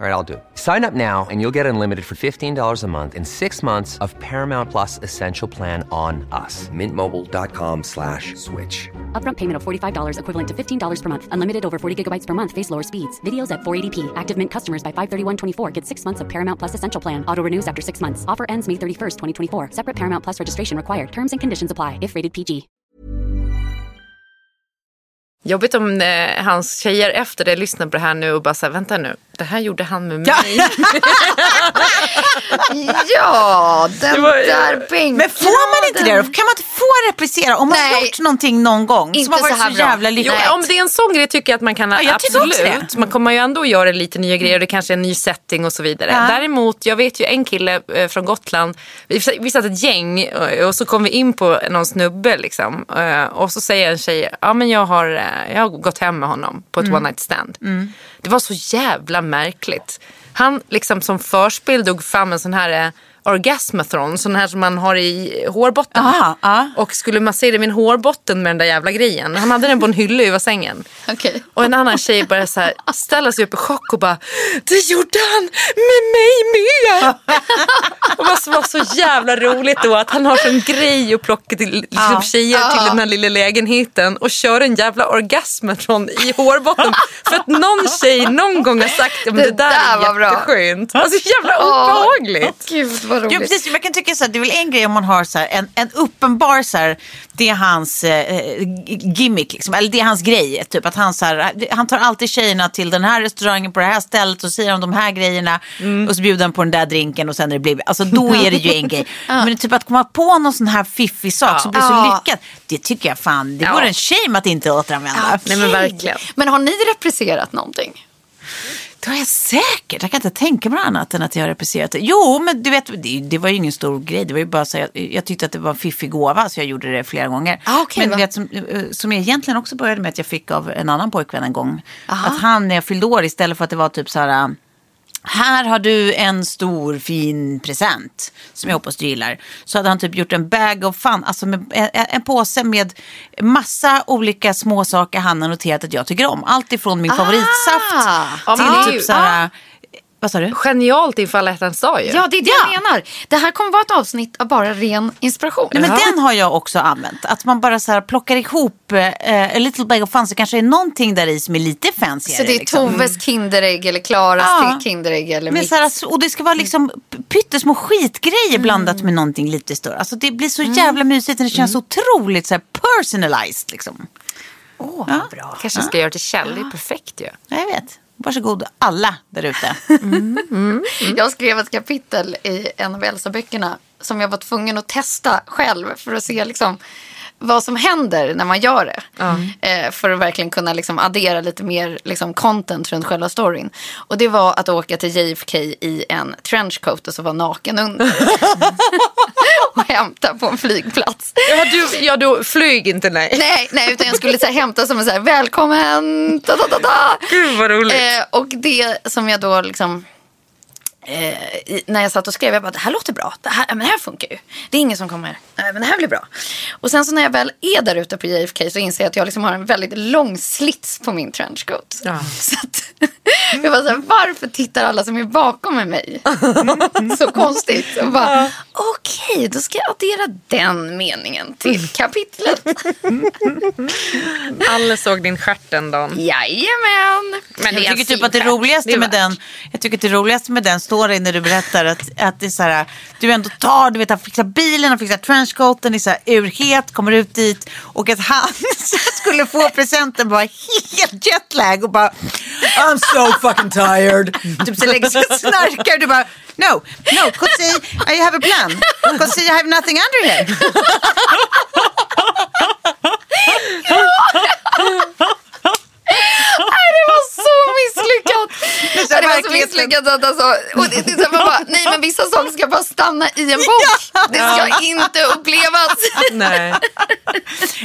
Speaker 7: All right, I'll do it. Sign up now and you'll get unlimited for $15 a month and six months of Paramount Plus Essential Plan on us. Mintmobile.com slash switch.
Speaker 8: Upfront payment of $45 equivalent to $15 per month. Unlimited over 40 gigabytes per month. Face lower speeds. Videos at 480p. Active Mint customers by 531.24 get six months of Paramount Plus Essential Plan. Auto renews after six months. Offer ends May 31st, 2024. Separate Paramount Plus registration required. Terms and conditions apply if rated PG.
Speaker 3: Jobbigt om eh, hans tjejer efter det lyssnar på det här nu och bara säger vänta nu, det här gjorde han med mig.
Speaker 4: Ja, den
Speaker 3: Det var-
Speaker 4: där bänkraden.
Speaker 2: Men får man inte det då? Kan man inte få replicera? Om man har
Speaker 4: Nej.
Speaker 2: gjort någonting någon gång
Speaker 4: Inte
Speaker 2: som har varit
Speaker 4: så här
Speaker 2: så jävla lyckat.
Speaker 3: om det är en sån grej tycker jag att man kan
Speaker 2: Ja,
Speaker 3: absolut. Man kommer ju ändå göra lite nya grejer och det kanske är en ny setting och så vidare.
Speaker 2: Ja.
Speaker 3: Däremot, jag vet ju en kille eh, från Gotland. Vi, vi satt ett gäng eh, och så kom vi in på någon snubbe liksom. Eh, Och så säger en tjej, ja men jag har, jag har gått hem med honom på
Speaker 2: Mm.
Speaker 3: ett one night stand. Det var så jävla märkligt. Han liksom som förspel dog fram en sån här eh, orgasmatron, sån här som man har i hårbotten.
Speaker 2: Aha, ja.
Speaker 3: Och skulle massera min hårbotten med den där jävla grejen. Han hade den på en hylla över sängen.
Speaker 4: Okej.
Speaker 3: Och en annan tjej började så här ställa sig upp i chock och bara Det gjorde han med mig med! och det var så jävla roligt då att han har sån grej att plocka till liksom, tjejer till den här lilla lägenheten och kör en jävla orgasmatron i hårbotten. För att någon tjej någon gång har sagt att det,
Speaker 4: Det
Speaker 3: där,
Speaker 4: där
Speaker 3: är
Speaker 4: bra."
Speaker 3: jätteskönt. Alltså jävla obehagligt.
Speaker 4: Gud vad roligt.
Speaker 2: Jo, precis. Man kan tycka så här, det är väl en grej om man har så här, en, en uppenbar så här, det är hans eh, gimmick, liksom, eller det är hans grej. Typ att han, så här, han tar alltid tjejerna till den här restaurangen på det här stället och säger de de här grejerna och så bjuder han på den där drinken och sen är det blivit, alltså då är det ju en grej. Men typ att komma på någon sån här fiffig sak som blir så
Speaker 4: Ja.
Speaker 2: lyckad, det tycker jag fan, det
Speaker 3: Ja.
Speaker 2: vore en shame att inte återanvända.
Speaker 3: Nej men verkligen.
Speaker 4: Men har ni represserat någonting?
Speaker 2: Det var jag säkert. Jag kan inte tänka mig annat än att jag har represserat det. Jo, men du vet, det, det var ju ingen stor grej. Det var ju bara så jag, jag tyckte att det var en fiffig gåva så jag gjorde det flera gånger.
Speaker 4: Ah, okej,
Speaker 2: men
Speaker 4: va?
Speaker 2: du vet, som, eh, som jag egentligen också började med att jag fick av en annan pojkvän en gång. Att han när jag fyllde år istället för att det var typ så här här har du en stor fin present som jag hoppas du gillar. Så hade han typ gjort en bag of fun, alltså en, en påse med massa olika små saker han har noterat att jag tycker om. Allt ifrån min favoritsaft
Speaker 3: Ja,
Speaker 2: till
Speaker 3: men det är
Speaker 2: typ
Speaker 3: ju-
Speaker 2: så här, vad sa du?
Speaker 3: Genialt inför alla hjärtans dag ju.
Speaker 4: Ja, det är det jag menar. Det här kommer vara ett avsnitt av bara ren inspiration.
Speaker 2: Nej, men den har jag också använt. Att man bara så här plockar ihop eh, a little bag of fun så kanske det är någonting där i som är lite fancyare.
Speaker 4: Så det är
Speaker 2: liksom.
Speaker 4: Toves Kinderägg eller Klaras
Speaker 2: Ja.
Speaker 4: Kinderägg eller
Speaker 2: Men
Speaker 4: mitt.
Speaker 2: så här, alltså, och det ska vara liksom pyttesmå skitgrejer blandat med någonting lite större. Alltså det blir så jävla mysigt och det känns så otroligt så här personalized liksom.
Speaker 4: Åh,
Speaker 2: Ja.
Speaker 4: bra.
Speaker 3: Kanske ska göra till Kjell, det är perfekt ju.
Speaker 2: Ja, Jag vet. Varsågod alla där ute. Mm.
Speaker 4: Jag skrev ett kapitel i en av Elsa-böckerna som jag var tvungen att testa själv för att se liksom vad som händer när man gör det. Eh, för att verkligen kunna liksom addera lite mer liksom content runt själva storyn. Och det var att åka till JFK i en trenchcoat och så vara naken under. och hämta på en flygplats.
Speaker 3: Ja, du, ja, du flyg inte nej.
Speaker 4: Nej, nej, utan jag skulle så här, hämta som en så här, välkommen, da, da, da, da.
Speaker 3: Gud vad roligt.
Speaker 4: Eh, och det som jag då liksom eh, när jag satt och skrev, jag bara det här låter bra, det här, men det här funkar ju. Det är ingen som kommer, nej men det här blir bra. Och sen så när jag väl är där ute på JFK så inser jag att jag liksom har en väldigt lång slits på min trenchcoat.
Speaker 3: Ja.
Speaker 4: Så att, jag var så här, varför tittar alla som är bakom mig så konstigt? Och bara, okej, då ska jag addera den meningen till kapitlet.
Speaker 3: Alla såg din stjärt den dagen.
Speaker 4: Jajamän.
Speaker 3: Men
Speaker 2: Jag tycker typ att det roligaste
Speaker 3: Det
Speaker 2: med den, jag tycker att det roligaste med den storyn när du berättar att, att det är så här, du ändå tar, du vet, han fixar bilen, han fixar trenchcoaten, är så här urhet, kommer ut dit och att han skulle få presenten bara helt jetlag och bara I'm so fucking tired. Typ så lägger sig och snarkar du bara no, no, Kotsi, uh, I have a plan. Kotsi, uh, I have nothing under here.
Speaker 4: Det
Speaker 2: är så
Speaker 4: Ja, det var så misslyckat att alltså, och det, det, är så här, man bara, nej men vissa saker ska bara stanna i en bok. Det ska inte upplevas.
Speaker 3: Nej.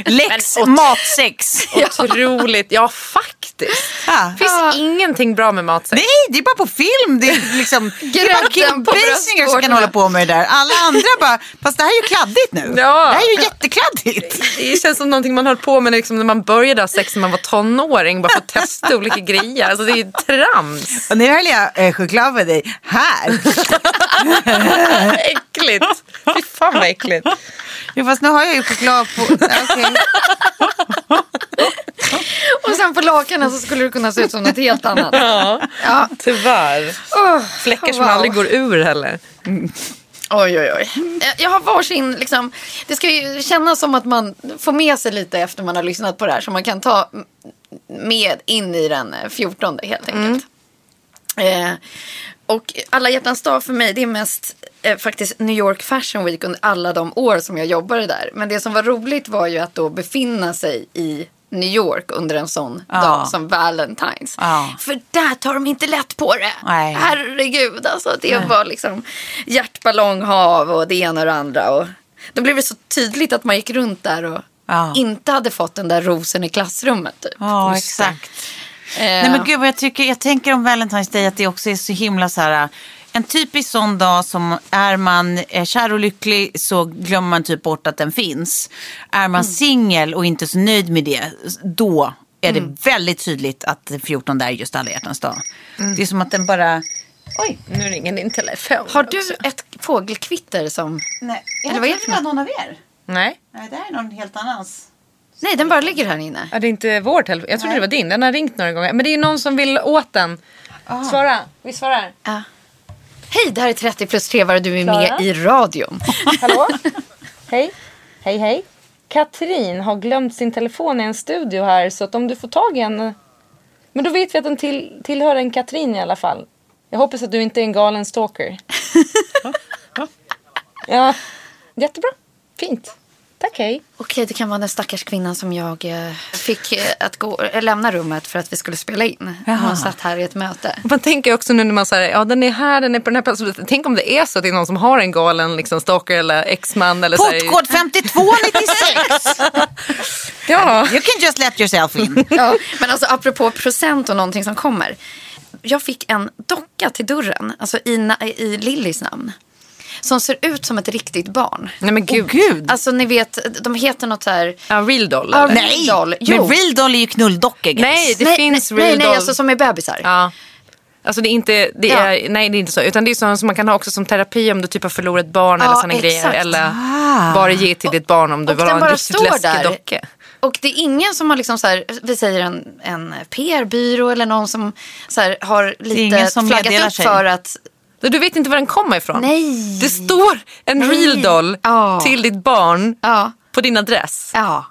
Speaker 2: Lex
Speaker 3: Men-
Speaker 2: matsex.
Speaker 3: Otroligt. Ja, faktiskt.
Speaker 2: Ja.
Speaker 3: Det finns ingenting bra med matsex.
Speaker 2: Nej, det är bara på film. Det är, liksom, det är bara Basinger som kan hålla på med det där. Alla andra bara, fast det här är ju kladdigt nu.
Speaker 3: Ja.
Speaker 2: Det här är ju jättekladdigt.
Speaker 3: Det känns som någonting man höll på med liksom när man började ha sex när man var tonåring. Bara för att testa olika grejer. Alltså det är ju trams.
Speaker 2: Och nu höll jag eh, choklad med dig här.
Speaker 3: Äckligt. Fy fan vad äckligt.
Speaker 2: Jo, fast nu har jag ju choklad på... Okej.
Speaker 4: Och sen på lakanen så skulle det kunna se ut som något helt annat.
Speaker 3: Ja,
Speaker 4: Ja.
Speaker 3: tyvärr.
Speaker 4: Oh,
Speaker 3: Fläckar som
Speaker 4: wow.
Speaker 3: aldrig går ur heller.
Speaker 4: Oj, oj, oj. Eh, Jag har varsin, liksom, det ska ju kännas som att man får med sig lite efter man har lyssnat på det här. Så man kan ta med in i den eh, 14 helt enkelt. Eh, och alla hjärtans dag för mig, det är mest eh, faktiskt New York Fashion Week under alla de år som jag jobbade där. Men det som var roligt var ju att då befinna sig i New York under en sån
Speaker 2: Ja.
Speaker 4: dag som Valentine's.
Speaker 2: Ja.
Speaker 4: För där tar de inte lätt på det.
Speaker 2: Nej.
Speaker 4: Herregud, alltså det var liksom hjärtballonghav och det ena och det andra. Och då blev det så tydligt att man gick runt där och
Speaker 2: Ja.
Speaker 4: inte hade fått den där rosen i klassrummet. Typ.
Speaker 2: Ja, exakt.
Speaker 4: Eh,
Speaker 2: Nej men gud vad jag tycker, jag tänker om Valentine's Day att det också är så himla så här. En typisk sån dag som är man eh, kär och lycklig så glömmer man typ bort att den finns. Är man singel och inte så nöjd med det, då är det väldigt tydligt att den 14 är just alla hjärtans dag. Det är som att den bara... Oj,
Speaker 3: Nu ringer din telefon.
Speaker 4: Har du ett fågelkvitter som...
Speaker 2: nej.
Speaker 4: Eller
Speaker 2: Jag
Speaker 4: vad är det för
Speaker 2: var någon av er.
Speaker 3: Nej.
Speaker 2: Nej, det här är någon helt annans.
Speaker 4: Nej, den bara ligger här inne.
Speaker 3: Ja, det är inte vår telefon. Jag trodde det var din. Den har ringt några gånger. Men det är någon som vill åt den. Svara. Vi svarar.
Speaker 4: Ja. Hej, det här är 30 plus 3 var du är
Speaker 3: Klara?
Speaker 4: med i radion.
Speaker 3: Hallå? hej. Hej, hej. Katrin har glömt sin telefon i en studio här. Så att om du får tag i en... Men då vet vi att den till, tillhör en Katrin i alla fall. Jag hoppas att du inte är en galen stalker. ja, jättebra. Fint. Tack, hej.
Speaker 4: Okej, det kan vara den stackars kvinnan som jag eh, fick eh, att gå, eh, lämna rummet för att vi skulle spela in. Hon satt här i ett möte.
Speaker 3: Man tänker också nu när man säger ja den är här, den är på den här platsen. Tänk om det är så att det är någon som har en galen liksom, stalker eller exman. Eller
Speaker 2: Portkod 5296.
Speaker 3: Ja.
Speaker 2: You can just let yourself in.
Speaker 4: Ja, men alltså apropå procent och någonting som kommer. Jag fick en docka till dörren, alltså i, i Lillys namn. Som ser ut som ett riktigt barn.
Speaker 3: Nej men gud.
Speaker 2: Gud.
Speaker 4: Alltså ni vet, de heter något så här...
Speaker 3: Ja, real doll.
Speaker 4: Ja,
Speaker 3: eller?
Speaker 4: nej. Doll. Jo.
Speaker 2: Men real doll är ju knulldockor.
Speaker 3: Nej, det
Speaker 4: nej,
Speaker 3: finns
Speaker 4: nej,
Speaker 3: real
Speaker 4: nej, nej,
Speaker 3: doll.
Speaker 4: alltså som är bebisar.
Speaker 3: Ja. Alltså det är inte, det
Speaker 4: Ja.
Speaker 3: är, nej det är inte så. Utan det är sånt som man kan ha också som terapi om du typ har förlorat ett barn eller
Speaker 4: Ja,
Speaker 3: såna grejer.
Speaker 4: exakt.
Speaker 3: Eller
Speaker 2: Ah.
Speaker 3: bara ge till ditt barn om du
Speaker 4: och
Speaker 3: vill ha en riktigt läskig
Speaker 4: där.
Speaker 3: docka.
Speaker 4: Och det är ingen som har liksom så här, vi säger en, en PR-byrå eller någon som så här, har lite flaggat upp
Speaker 2: sig.
Speaker 4: för att
Speaker 3: Du vet inte var den kommer ifrån.
Speaker 4: Nej.
Speaker 3: Det står en
Speaker 4: Nej.
Speaker 3: real doll
Speaker 4: Ja.
Speaker 3: till ditt barn
Speaker 4: Ja.
Speaker 3: på din adress.
Speaker 4: Ja.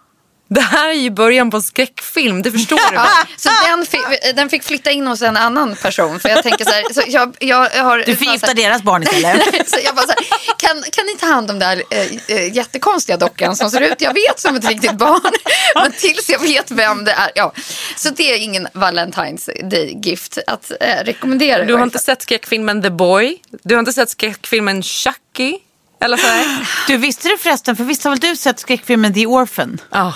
Speaker 3: Det här är ju början på en skräckfilm, det förstår du
Speaker 4: Ja, så den fick, den fick flytta in hos en annan person. För jag tänker så här, så jag, jag har...
Speaker 2: Du förgiftar deras barn istället.
Speaker 4: så jag bara så här, kan, kan ni ta hand om den där äh, äh, jättekonstiga dockan som ser ut, jag vet som ett riktigt barn, men tills jag vet vem det är. Ja. Så det är ingen Valentine's Day-gift att äh, rekommendera.
Speaker 3: Du har inte sett skräckfilmen The Boy? Du har inte sett skräckfilmen Chucky? Eller så här?
Speaker 2: Du visste du förresten, för visst har väl du sett skräckfilmen The Orphan?
Speaker 3: Ah.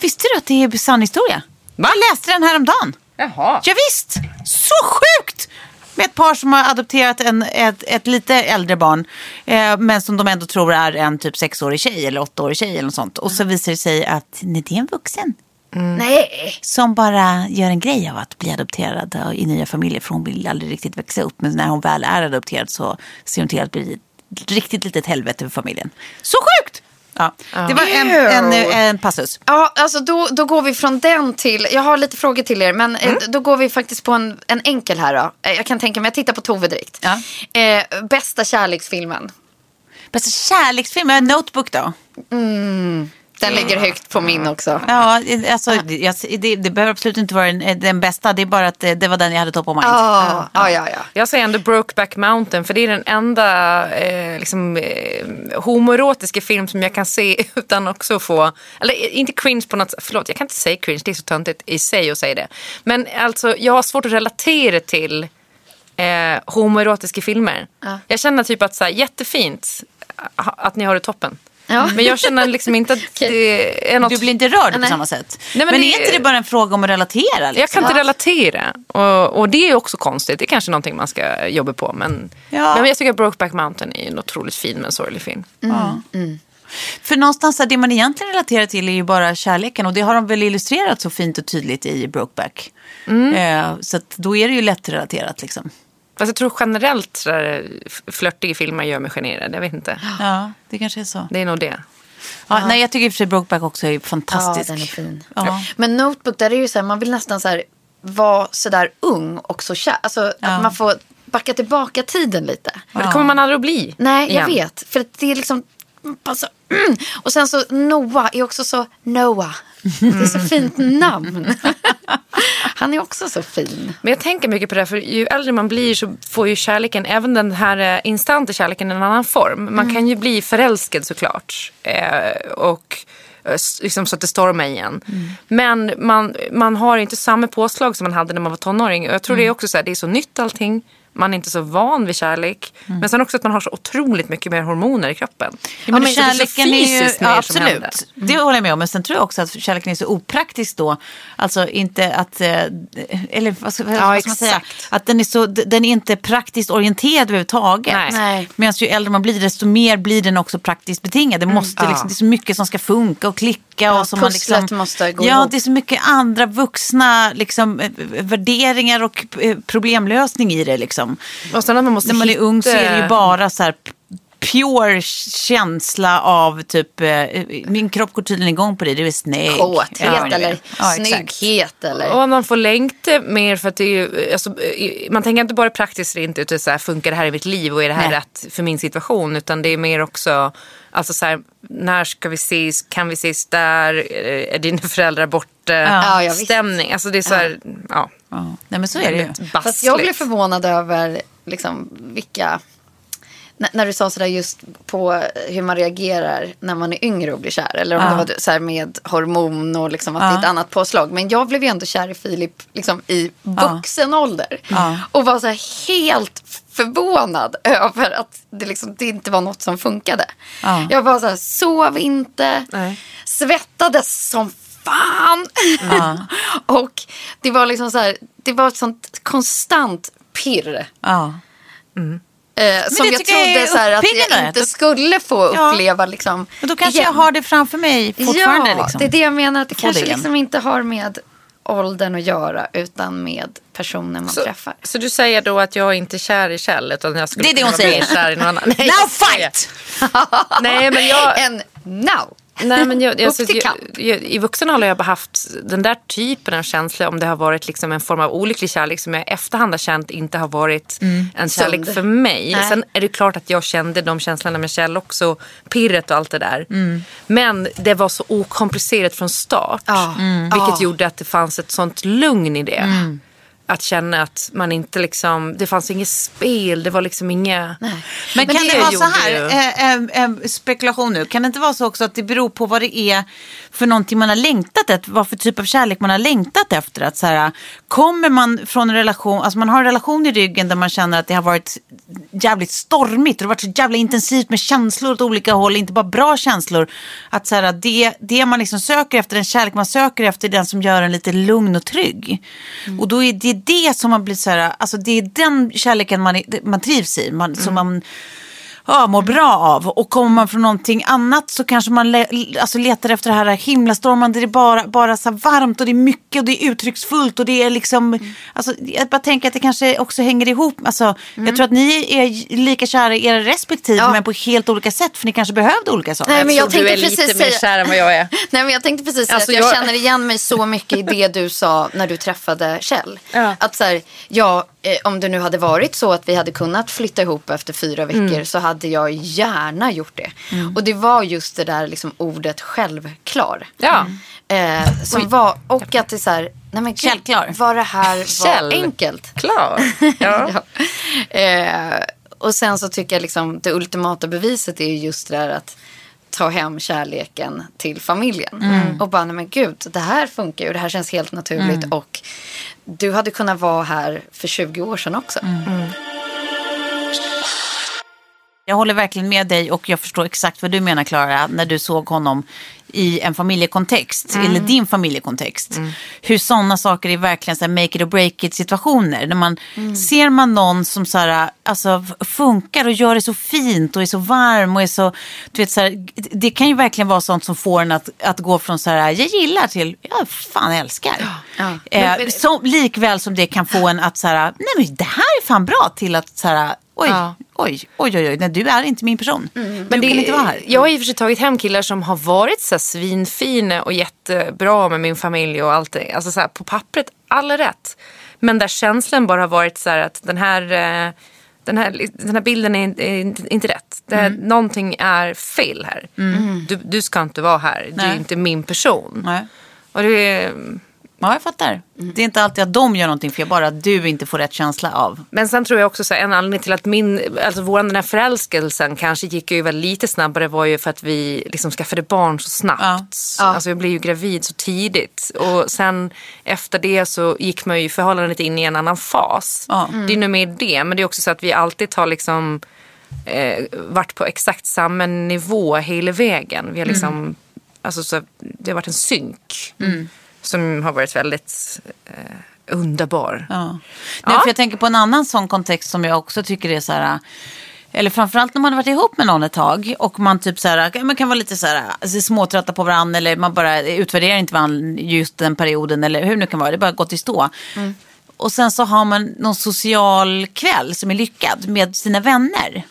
Speaker 2: Visste du att det är sann historia?
Speaker 3: Va?
Speaker 2: Jag läste den häromdagen.
Speaker 3: Jaha.
Speaker 2: Ja, visst, så sjukt! Med ett par som har adopterat en, ett, ett lite äldre barn. Eh, men som de ändå tror är en typ sexårig tjej eller åttaårig tjej eller något sånt. Och så visar det sig att nej, det är en vuxen.
Speaker 4: Nej.
Speaker 2: Som bara gör en grej av att bli adopterad i nya familjer. För hon vill aldrig riktigt växa upp. Men när hon väl är adopterad så ser hon till att bli riktigt litet helvete för familjen. Så sjukt! Ja, det var en, en, en passus.
Speaker 4: Ja, alltså då, då går vi från den till, jag har lite frågor till er, men eh, då går vi faktiskt på en, en enkel här då. Eh, Jag kan tänka mig, jag tittar på Tove direkt.
Speaker 2: Ja.
Speaker 4: Eh, bästa kärleksfilmen.
Speaker 2: Bästa kärleksfilm, ja, Notebook då?
Speaker 4: Den ligger högt på min också.
Speaker 2: Ja, alltså, jag, det, det behöver absolut inte vara den, den bästa. Det är bara att det, det var den jag hade top of mind.
Speaker 4: Ja, ja, ja. ja.
Speaker 3: Jag säger ändå Brokeback Mountain för det är den enda eh, liksom, eh, homoerotiska film som jag kan se utan också få, eller eh, inte cringe på något förlåt jag kan inte säga cringe, det är så töntigt i sig att säga det. Men alltså jag har svårt att relatera till eh, homoerotiska filmer. Jag känner typ att så här, jättefint att ni har det toppen.
Speaker 4: Ja.
Speaker 3: Men jag känner liksom inte att det är något...
Speaker 2: Du blir inte rörd på
Speaker 4: Nej.
Speaker 2: samma sätt.
Speaker 3: Nej, men
Speaker 2: men,
Speaker 3: det-
Speaker 2: är inte det bara en fråga om att relatera? Liksom?
Speaker 3: Jag kan inte relatera. Och, och det är också konstigt. Det är kanske någonting man ska jobba på. Men,
Speaker 2: Ja.
Speaker 3: men jag tycker att Brokeback Mountain är en otroligt fin men sorglig film.
Speaker 2: För någonstans det man egentligen relaterar till är ju bara kärleken. Och det har de väl illustrerat så fint och tydligt i Brokeback. Eh, så att då är det ju lättrelaterat liksom.
Speaker 3: Fast jag tror generellt så där, f- flörtiga filmer gör mig generad. Jag vet inte.
Speaker 2: Ja, det kanske är så.
Speaker 3: Det är nog det.
Speaker 2: Ja, nej, jag tycker i och för sig Brokeback också är
Speaker 4: Ja,
Speaker 2: fantastisk.
Speaker 4: den är fin.
Speaker 2: Ja.
Speaker 4: Men Notebook, där är ju så här, man vill nästan så här vara sådär ung och så kär. Alltså att man får backa tillbaka tiden lite.
Speaker 3: Men det kommer man aldrig att bli.
Speaker 4: Nej,
Speaker 3: igen.
Speaker 4: jag vet. För det är liksom... Alltså, mm. Och sen så Noah är också så Noah. Det är så fint namn. Han är också så fin.
Speaker 3: Men jag tänker mycket på det, för ju äldre man blir så får ju kärleken, även den här eh, instanta kärleken, en annan form. Man kan ju bli förälskad såklart. Eh, och eh, liksom så att det stormar igen. Men man, man har inte samma påslag som man hade när man var tonåring. Och jag tror det är också så här, det är så nytt allting. Man är inte så van vid kärlek. Men sen också att man har så otroligt mycket mer hormoner i kroppen.
Speaker 2: Ja, men
Speaker 3: är så
Speaker 2: kärleken är ju,
Speaker 3: fysiskt
Speaker 2: ja, absolut. Det håller jag med om. Men sen tror jag också att kärleken är så opraktisk då. Alltså inte att, eh, eller vad ska, vad ska man säga? Att den är, så, den är inte praktiskt orienterad överhuvudtaget.
Speaker 3: Nej.
Speaker 4: Nej.
Speaker 2: Medan ju äldre man blir desto mer blir den också praktiskt betingad. Det, måste,
Speaker 3: Ja.
Speaker 2: liksom, det är så mycket som ska funka och klicka.
Speaker 4: Ja,
Speaker 2: och som man liksom,
Speaker 4: måste gå
Speaker 2: Ja,
Speaker 4: ihop.
Speaker 2: det är så mycket andra vuxna liksom, eh, värderingar och eh, problemlösning i det. Liksom.
Speaker 3: Och sen att man måste
Speaker 2: När man är
Speaker 3: hitta-
Speaker 2: ung så är det ju bara så här pure känsla av typ, eh, min kropp går tydligen igång på det, det är snygg.
Speaker 4: Kåthet
Speaker 2: Ja,
Speaker 4: eller
Speaker 2: ja,
Speaker 4: snygghet eller...
Speaker 3: Och man får längta mer för att det är ju, alltså, man tänker inte bara praktiskt rent utan så här, funkar det här i mitt liv och är det här
Speaker 2: Nej.
Speaker 3: rätt för min situation? Utan det är mer också, alltså så här, när ska vi ses, kan vi ses där, är dina föräldrar borta,
Speaker 4: Ja,
Speaker 3: stämning, alltså det är så här, ja.
Speaker 2: Ja. Nej men så är det ju.
Speaker 4: Fast jag blev förvånad över liksom, vilka... N- när du sa sådär just på hur man reagerar när man är yngre och blir kär. Eller om
Speaker 2: Ja.
Speaker 4: det var så här med hormon och liksom att det är ett
Speaker 2: Ja.
Speaker 4: annat påslag. Men jag blev ju ändå kär i Filip liksom i vuxen ålder.
Speaker 2: Ja.
Speaker 4: Och var så här helt förvånad över att det, liksom, det inte var något som funkade.
Speaker 2: Ja.
Speaker 4: Jag var så här, sov inte,
Speaker 3: Nej.
Speaker 4: svettades som fan.
Speaker 2: Ja.
Speaker 4: och det var liksom så här, det var ett sånt konstant pirr.
Speaker 2: Ja.
Speaker 4: Eh, som jag
Speaker 2: är
Speaker 4: trodde så här, att jag inte skulle få
Speaker 2: Ja.
Speaker 4: uppleva. Liksom,
Speaker 2: Men då kanske
Speaker 4: igen.
Speaker 2: jag har det framför mig fortfarande.
Speaker 4: Ja,
Speaker 2: liksom.
Speaker 4: det är det jag menar. Att det
Speaker 2: Få
Speaker 4: kanske
Speaker 2: det
Speaker 4: liksom inte har med åldern att göra utan med personen man
Speaker 3: Så,
Speaker 4: träffar.
Speaker 3: så du säger då att jag inte är kär i Kjell utan jag skulle
Speaker 2: Det är det hon säger.
Speaker 3: Kär i någon annan. Nej,
Speaker 2: Now fight!
Speaker 3: Nej men jag...
Speaker 4: En now.
Speaker 3: Nej, men jag,
Speaker 4: till
Speaker 3: jag, I vuxen ålder har jag bara haft den där typen av känsla om det har varit liksom en form av olycklig kärlek som jag i efterhand har känt inte har varit en kärlek
Speaker 4: Sund.
Speaker 3: för mig.
Speaker 4: Nej.
Speaker 3: Sen är det klart att jag kände de känslorna med Kjell också, pirret och allt det där. Men det var så okomplicerat från start.
Speaker 4: Ja.
Speaker 3: Vilket
Speaker 4: Ja.
Speaker 3: gjorde att det fanns ett sånt lugn i det. Att känna att man inte liksom, det fanns inget spel, det var liksom inga...
Speaker 2: Men,
Speaker 3: Men
Speaker 2: kan
Speaker 3: det
Speaker 2: det, vara så här, eh, eh, eh, spekulation nu, kan det inte vara så också att det beror på vad det är för någonting man har längtat efter, vad för typ av kärlek man har längtat efter? Att så här, kommer man från en relation, alltså man har en relation i ryggen där man känner att det har varit jävligt stormigt och det har varit så jävla intensivt med känslor åt olika håll, inte bara bra känslor. Att så här, det, det man liksom söker efter, den kärlek man söker efter, är den som gör en lite lugn och trygg. Och då är det det som man blir så här, alltså det är den kärleken man, är- man trivs i, man, som man ja, mår bra av. Och kommer man från någonting annat så kanske man le, alltså letar efter det här himlastormande. Det är bara, bara så varmt och det är mycket och det är uttrycksfullt. Och det är liksom, alltså, jag bara tänker att det kanske också hänger ihop. Alltså, Jag tror att ni är lika kära i era respektive
Speaker 4: Ja.
Speaker 2: men på helt olika sätt. För ni kanske behövde olika saker.
Speaker 4: Nej, men jag
Speaker 3: tror du
Speaker 4: tänkte
Speaker 3: är lite
Speaker 4: precis
Speaker 3: mer
Speaker 4: säga-
Speaker 3: kär än vad jag är.
Speaker 4: Nej, men jag tänkte precis säga
Speaker 3: Alltså,
Speaker 4: att jag,
Speaker 3: jag-
Speaker 4: känner igen mig så mycket i det du sa när du träffade Kjell.
Speaker 3: Ja.
Speaker 4: Att så här, ja, eh, om det nu hade varit så att vi hade kunnat flytta ihop efter fyra veckor
Speaker 3: Mm.
Speaker 4: så hade jag gärna gjort det. Och det var just det där liksom ordet självklar.
Speaker 3: Ja.
Speaker 4: Eh, som var, och att det är så här, nej men
Speaker 2: Källklar.
Speaker 4: var det här var
Speaker 3: Käll.
Speaker 4: enkelt.
Speaker 3: Klar. Ja.
Speaker 4: Ja. Eh, och sen så tycker jag liksom det ultimata beviset är ju just det där att ta hem kärleken till familjen. Och bara, nej men gud, det här funkar ju, det här känns helt naturligt. Och du hade kunnat vara här för 20 år sedan också.
Speaker 2: Jag håller verkligen med dig och jag förstår exakt vad du menar Klara när du såg honom i en familjekontext, eller din familjekontext. Hur sådana saker är verkligen så make it or break it situationer. När man, Ser man någon som så här, alltså, funkar och gör det så fint och är så varm och är så, du vet så här, det kan ju verkligen vara sånt som får en att, att gå från så här, jag gillar till, jag fan älskar.
Speaker 4: Ja.
Speaker 2: Eh, som, likväl som det kan få en att så här, nej men det här är fan bra till att så här, oj,
Speaker 3: Ja.
Speaker 2: oj, oj, oj, oj, nej, du är inte min person.
Speaker 3: Men
Speaker 2: du
Speaker 3: det,
Speaker 2: kan inte vara här.
Speaker 3: Jag har i och för sig tagit hem killar som har varit så här svinfina och jättebra med min familj och allt det. Alltså så här, på pappret, all rätt. Men där känslan bara har varit så här att den här, eh, den här, den här bilden är inte, är inte, rätt. Det här,
Speaker 2: Mm.
Speaker 3: Någonting är fel här. Du, du ska inte vara här. Du är
Speaker 2: Nej.
Speaker 3: inte min person.
Speaker 2: Nej.
Speaker 3: Och det är,
Speaker 2: Ja, jag fattar. Det är inte alltid att de gör någonting fel, bara att du inte får rätt känsla av.
Speaker 3: Men sen tror jag också så här, en anledning till att min, alltså vår den här förälskelsen kanske gick över lite snabbare var ju för att vi liksom skaffade barn så snabbt.
Speaker 2: Ja.
Speaker 4: Ja.
Speaker 3: Alltså jag blev ju gravid så tidigt. Och sen efter det så gick man ju förhållandet in i en annan fas.
Speaker 2: Ja.
Speaker 3: Det är nu med det, men det är också så att vi alltid har liksom eh, varit på exakt samma nivå hela vägen. Vi har liksom, alltså så, det har varit en synk. Som har varit väldigt eh, underbar.
Speaker 2: Ja. Nej,
Speaker 3: Ja.
Speaker 2: för jag tänker på en annan sån kontext som jag också tycker är så här. Eller framförallt när man har varit ihop med någon ett tag och man typ så här, man kan vara lite så här alltså, småtrötta på varandra eller man bara utvärderar inte varandra just den perioden eller hur det nu kan vara, det bara gått i stå. Och sen så har man någon social kväll som är lyckad med sina vänner.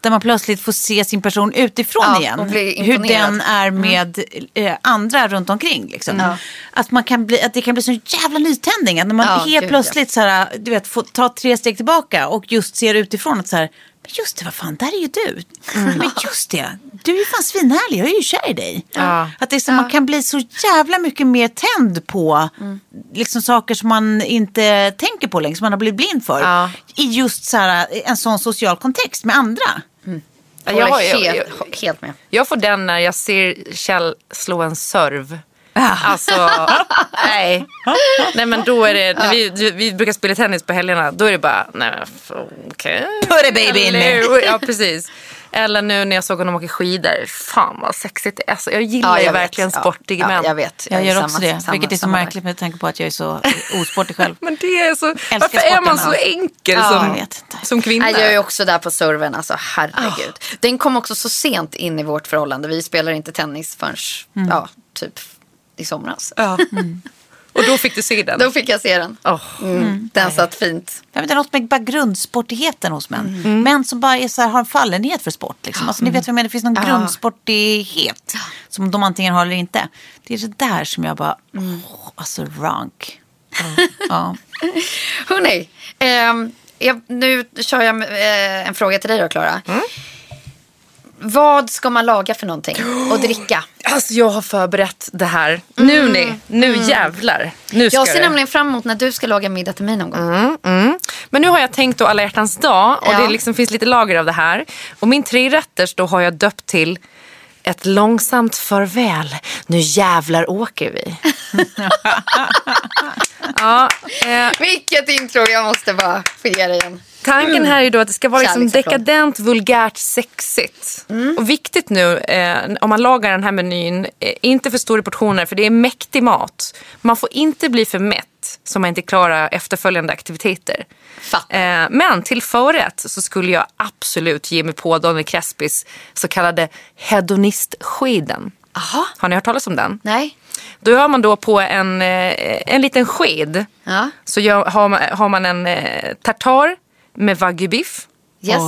Speaker 2: Där man plötsligt får se sin person utifrån
Speaker 4: Ja,
Speaker 2: igen. Hur den är med eh, andra runt omkring. Liksom.
Speaker 4: Ja.
Speaker 2: Att, man kan bli, att det kan bli så jävla nytändning. Att när man
Speaker 4: Ja,
Speaker 2: helt
Speaker 4: gud,
Speaker 2: plötsligt så här, du vet, får ta tre steg tillbaka och just ser utifrån att så här, just det, vad fan, där är ju du. Men just det, du är ju fan svinhärlig, jag är ju kär i dig.
Speaker 3: Ja.
Speaker 2: Att det är så, man kan bli så jävla mycket mer tänd på liksom saker som man inte tänker på längre, som man har blivit blind för.
Speaker 3: Ja.
Speaker 2: I just så här, en sån social kontext med andra.
Speaker 3: Ja,
Speaker 4: Jag
Speaker 3: jag, jag,
Speaker 4: helt,
Speaker 3: jag,
Speaker 4: helt med.
Speaker 3: jag får den när jag ser Kjell slå en serv. Alltså, nej. Nej men då är det, när vi, vi brukar spela tennis på helgerna, då är det bara, nej okej.
Speaker 2: Put it baby in there.
Speaker 3: Ja precis. Eller nu när jag såg honom åka skidor, fan vad sexigt. Alltså, jag gillar
Speaker 4: Ja,
Speaker 3: ju
Speaker 4: jag vet.
Speaker 3: verkligen
Speaker 4: Ja.
Speaker 3: sportiga
Speaker 4: Ja,
Speaker 3: män.
Speaker 4: jag vet.
Speaker 2: Jag
Speaker 4: är
Speaker 2: gör
Speaker 4: samma-
Speaker 2: också det.
Speaker 4: samma-
Speaker 2: vilket är så märkligt med tanke på att jag är så osportig själv.
Speaker 3: Men det är så,
Speaker 2: Älskar
Speaker 3: varför är man så enkel
Speaker 4: Ja,
Speaker 3: som,
Speaker 2: jag vet inte.
Speaker 3: som kvinna?
Speaker 4: Jag är också där på serven, alltså herregud. Den kom också så sent in i vårt förhållande. Vi spelar inte tennis förrän, ja, typ i somras.
Speaker 3: Ja. Och då fick du se den?
Speaker 4: Då fick jag se den.
Speaker 3: Åh.
Speaker 4: Mm. Den satt fint.
Speaker 2: Jag vet inte, något med bara grundsportigheten hos män.
Speaker 3: Mm.
Speaker 2: Män som bara är så här, har en fallenhet för sport. Liksom. Alltså, ni vet vad jag menar, det finns någon grundsportighet som de antingen har eller inte. Det är det där som jag bara, åh, alltså rank. Ja.
Speaker 4: Hörrni, jag, nu kör jag eh, en fråga till dig då, Klara. Vad ska man laga för någonting och dricka?
Speaker 3: Alltså jag har förberett det här. Nu ni, nu jävlar. Nu ska
Speaker 4: Jag ser
Speaker 3: det.
Speaker 4: nämligen fram emot när du ska laga middag till mig någon gång.
Speaker 3: Mm. Men nu har jag tänkt då alla hjärtans dag och
Speaker 4: Ja.
Speaker 3: det liksom finns lite lager av det här. Och min trerätters då har jag döpt till ett långsamt farväl. Nu jävlar åker vi. ja, eh,
Speaker 4: Vilket intro, jag måste bara få ge dig en.
Speaker 3: Tanken här är då att det ska vara liksom dekadent, vulgärt, sexigt. Och viktigt nu eh, om man lagar den här menyn, eh, inte för stora portioner för det är mäktig mat. Man får inte bli för mätt så man inte klarar efterföljande aktiviteter. Eh, men till förrätt så skulle jag absolut ge mig på Daniel Crespis så kallade hedonistskeden.
Speaker 4: Jaha,
Speaker 3: Har ni hört talas om den?
Speaker 4: nej.
Speaker 3: Då har man då på en, eh, en liten sked
Speaker 4: Ja.
Speaker 3: så gör, har, man, har man en eh, tartar med wagyu-biff.
Speaker 4: Yes.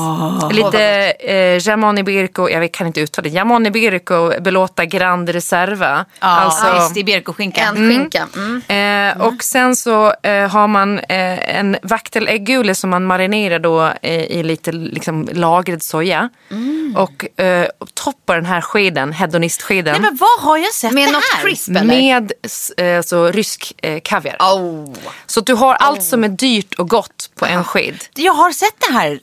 Speaker 3: Lite eh, Iberico, jag kan inte uttala det. Jamon Iberico Belota Grande Reserva.
Speaker 2: Ja,
Speaker 3: alltså,
Speaker 2: visst, det är björkoskinka.
Speaker 4: En skinka. Mm.
Speaker 3: Eh, Och sen så eh, har man eh, en vakteläggule som man marinerar då eh, i lite liksom, lagrad soja.
Speaker 4: Mm.
Speaker 3: Och eh, toppar den här skeden, hedonistskeden,
Speaker 2: Nej men vad har jag sett
Speaker 4: Med
Speaker 2: det
Speaker 4: något
Speaker 2: här?
Speaker 4: crisp eller?
Speaker 3: med s- eh, så rysk eh, kaviar.
Speaker 4: Oh.
Speaker 3: Så du har allt som är dyrt och gott på en sked.
Speaker 2: Jag har sett det här.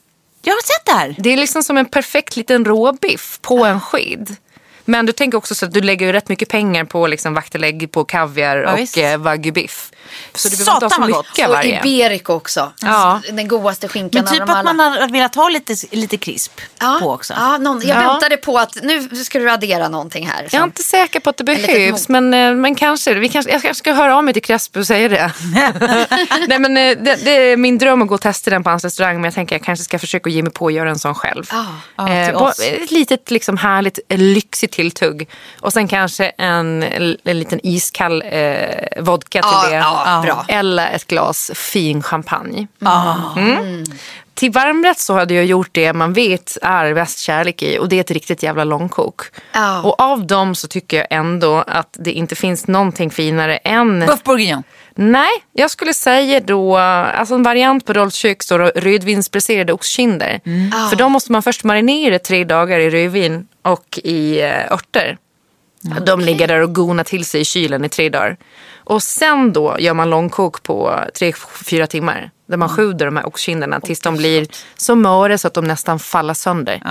Speaker 2: Jag har sett det här.
Speaker 3: Det är liksom som en perfekt liten råbiff på en sked. Men du tänker också så att du lägger ju rätt mycket pengar på liksom vaktelägg, på kaviar
Speaker 2: Ja,
Speaker 3: och eh, wagyu-biff. Så du behöver inte ha så
Speaker 2: Satan, vad
Speaker 3: mycket av
Speaker 4: Och
Speaker 3: varje.
Speaker 4: Iberico också.
Speaker 3: Ja.
Speaker 4: Den godaste skinkan
Speaker 2: Men typ
Speaker 4: av dem
Speaker 2: att
Speaker 4: alla.
Speaker 2: man har velat ha lite, lite krisp
Speaker 4: ja.
Speaker 2: på också.
Speaker 4: Ja, någon, jag
Speaker 3: Ja.
Speaker 4: väntade på att nu ska du addera någonting här.
Speaker 3: Jag är inte säker på att det behövs, men, eh, men kanske. Vi kanske. Jag kanske ska höra av mig till Crespo och säga det. Nej, men, eh, det, det är min dröm att gå och testa den på hans restaurang, men jag tänker jag kanske ska försöka ge mig på att göra en sån själv.
Speaker 4: Ja.
Speaker 2: Ja,
Speaker 3: Eh,
Speaker 2: till
Speaker 3: på- ett litet liksom, härligt, eh, lyxigt tilltugg. Och sen kanske en, en liten iskall eh, vodka till
Speaker 4: Ja,
Speaker 3: det.
Speaker 4: Ja, bra.
Speaker 3: Eller ett glas fin champagne.
Speaker 2: Ah.
Speaker 3: Mm. Till varmrätt så hade jag gjort det man vet är bäst kärlek i och det är ett riktigt jävla långkok.
Speaker 4: Ja.
Speaker 3: Och av dem så tycker jag ändå att det inte finns någonting finare än...
Speaker 2: Buff bourguignon.
Speaker 3: Nej, jag skulle säga då, alltså en variant på Rolls kök står det rödvinspresserade oxkinder. För de måste man först marinera tre dagar i rödvin och i eh, örter. De ligger där och gonar till sig i kylen i tre dagar. Och sen då gör man långkok på tre, fyra timmar. Där man sjuder de här oxkinderna tills de blir så möra så att de nästan faller sönder.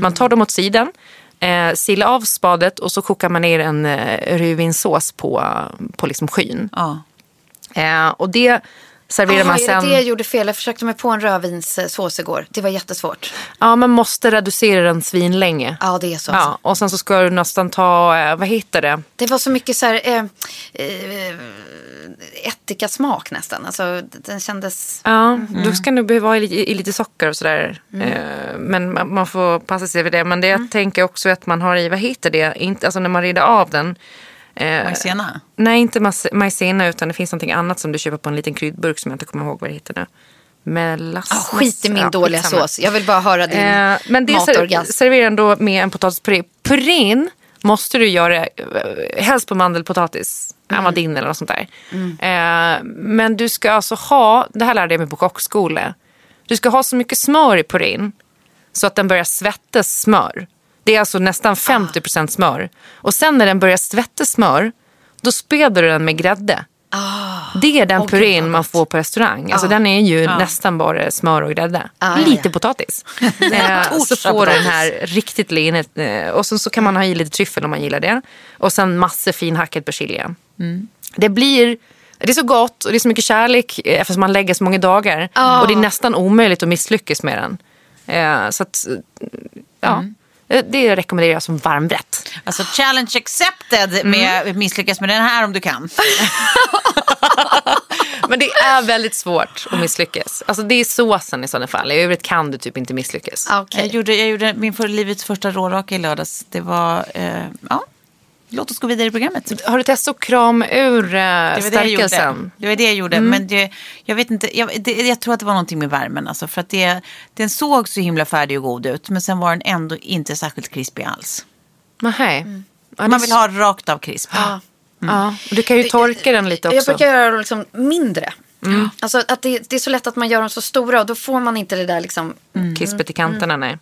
Speaker 3: Man tar dem åt sidan, eh, silar av spadet och så kokar man ner en eh, rödvinssås på, på liksom skyn.
Speaker 2: Ja.
Speaker 3: Eh, och det serverar
Speaker 4: Ah,
Speaker 3: man sen.
Speaker 4: det det jag gjorde fel? Jag försökte mig på en rödvinssås igår. Det var jättesvårt.
Speaker 3: Ja, man måste reducera den svinlänge.
Speaker 4: Ja, det är så. Alltså.
Speaker 3: Ja, och sen så ska du nästan ta, eh, vad heter det?
Speaker 4: Det var så mycket så här, eh, eh, ättikasmak nästan. Alltså, den kändes...
Speaker 3: Ja, då ska du behöva ha i, lite- i lite socker och sådär. Eh, men man, man får passa sig för det. Men det jag tänker också att man har i, vad heter det? Inte, alltså när man rider av den. Eh,
Speaker 2: Maizena.
Speaker 3: Nej, inte majsena utan det finns någonting annat som du köper på en liten kryddburk som jag inte kommer ihåg vad det heter nu. Melas.
Speaker 4: Ah, skit i min
Speaker 3: Ja,
Speaker 4: dåliga
Speaker 3: skitsamma.
Speaker 4: sås. Jag vill bara höra din
Speaker 3: Eh, men det
Speaker 4: matorgasm.
Speaker 3: serverar den då med en potatispuré. Purén måste du göra eh, helst på mandelpotatis.
Speaker 4: Mm.
Speaker 3: Amadin eller något sånt där. Eh, men du ska alltså ha, det här lärde jag mig på kockskola. Du ska ha så mycket smör i purén så att den börjar svettas smör. Det är alltså nästan 50% smör. Och sen när den börjar svettas smör, då späder du den med grädde. Det är den
Speaker 4: gud,
Speaker 3: purén
Speaker 4: vad
Speaker 3: man får på restaurang. Alltså,
Speaker 4: Ja.
Speaker 3: den är ju nästan bara smör och grädde. Lite
Speaker 4: ja.
Speaker 3: potatis. eh, så får du den här riktigt lenet. Eh, och så, så kan man ha i lite tryffel om man gillar det. Och sen massor finhackad persilja. Det blir... Det är så gott och det är så mycket kärlek eh, eftersom man lägger så många dagar. Och det är nästan omöjligt att misslyckas med den. Så att, ja. Eh, Det rekommenderar jag som varmrätt.
Speaker 2: Alltså challenge accepted med misslyckas med den här om du kan.
Speaker 3: Men det är väldigt svårt att misslyckas. Alltså det är såsen i sådana fall. I övrigt kan du typ inte misslyckas.
Speaker 4: Ah, Okej.
Speaker 2: Jag, gjorde, jag gjorde min för livets första råraka i lördags. Det var, eh, ja, låt oss gå vidare i programmet.
Speaker 3: Har du testat att krama ur eh,
Speaker 2: Det var det jag gjorde.
Speaker 3: stärkelsen?
Speaker 2: Det var det jag gjorde. Men det, jag vet inte, jag, det, jag tror att det var någonting med värmen. Alltså, för att det, den såg så himla färdig och god ut. Men sen var den ändå inte särskilt krispig alls.
Speaker 3: Nej.
Speaker 4: Mm.
Speaker 3: Ja, det
Speaker 2: Man vill ha rakt av krisp.
Speaker 3: Ja. Och du kan ju torka den lite
Speaker 4: Jag
Speaker 3: också.
Speaker 4: brukar göra liksom mindre. Alltså att det, det är så lätt att man gör dem så stora och då får man inte det där liksom.
Speaker 3: Kispet i kanterna, nej.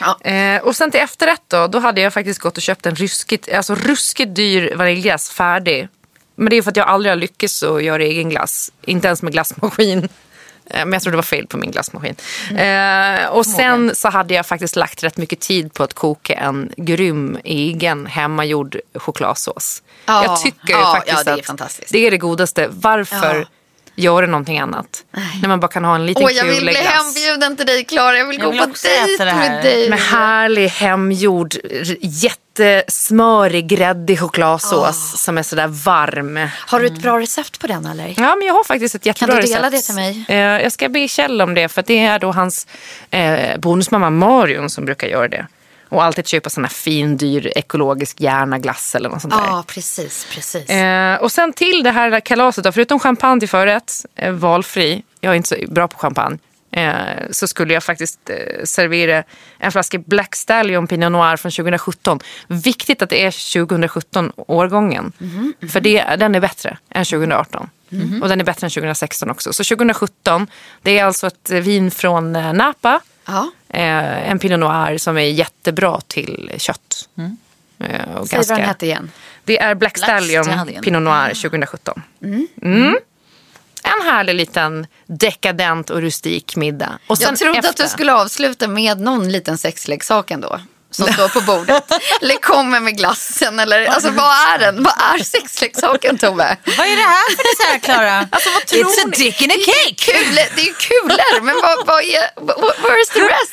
Speaker 4: Ja.
Speaker 3: Eh, och sen till efterrätt då, då hade jag faktiskt gått och köpt en ruskigt, alltså ruskigt dyr vaniljglass färdig. Men det är för att jag aldrig har lyckats att göra egen glass. Inte ens med glassmaskin. Eh, Men jag tror det var fel på min glassmaskin. Eh, och sen så hade jag faktiskt lagt rätt mycket tid på att koka en grym egen hemmagjord chokladsås.
Speaker 4: Ja,
Speaker 3: jag tycker
Speaker 4: ja,
Speaker 3: faktiskt
Speaker 4: ja, det är
Speaker 3: att
Speaker 4: fantastiskt.
Speaker 3: det är det godaste. Varför
Speaker 4: Ja.
Speaker 3: göra någonting annat? När man bara kan ha en liten
Speaker 4: Åh, jag vill
Speaker 3: kul
Speaker 4: bli
Speaker 3: glass.
Speaker 4: hembjuden till dig Klara. Jag vill
Speaker 2: Jag
Speaker 4: gå
Speaker 2: vill
Speaker 4: på dejt med dig.
Speaker 3: Med härlig hemgjord, jättesmörig, gräddig chokladsås som är sådär varm.
Speaker 4: Har du ett bra recept på den eller?
Speaker 3: Ja, men jag har faktiskt ett jättebra
Speaker 4: du dela
Speaker 3: recept.
Speaker 4: det till mig?
Speaker 3: Eh, jag ska be Kjell om det för det är då hans eh, bonusmamma Marion som brukar göra det. Och alltid köpa sån här fin, dyr, ekologisk järnaglass eller något sånt där.
Speaker 4: Ja, precis, precis.
Speaker 3: Eh, och sen till det här kalaset då, förutom champagne till förrätt, eh, valfri, jag är inte så bra på champagne, eh, så skulle jag faktiskt eh, servera en flaska Black Stallion Pinot Noir från 2017. Viktigt att det är 2017-årgången, för det, den är bättre än 2018. Och den är bättre än 2016 också. Så 2017, det är alltså ett vin från eh, Napa.
Speaker 4: Ja.
Speaker 3: Eh, en Pinot Noir som är jättebra till kött. Eh, och
Speaker 4: Säg vad den hette igen.
Speaker 3: det är Black,
Speaker 2: Black
Speaker 3: Stallion,
Speaker 2: Stallion.
Speaker 3: Pinot Noir 2017. Mm. En härlig liten dekadent och rustik middag. Och sen
Speaker 4: Jag trodde
Speaker 3: efter,
Speaker 4: att du skulle avsluta med någon liten sexleksak ändå. Som står på bordet. eller kommer med glassen. Eller, alltså vad är den? Vad är sexleksaken Tove?
Speaker 2: Vad är det här för dessert Klara?
Speaker 3: Alltså, vad tror
Speaker 2: It's a
Speaker 3: ni?
Speaker 2: dick in a cake.
Speaker 4: Kul, det är ju kulor, men vad, vad är, vad, where's the rest?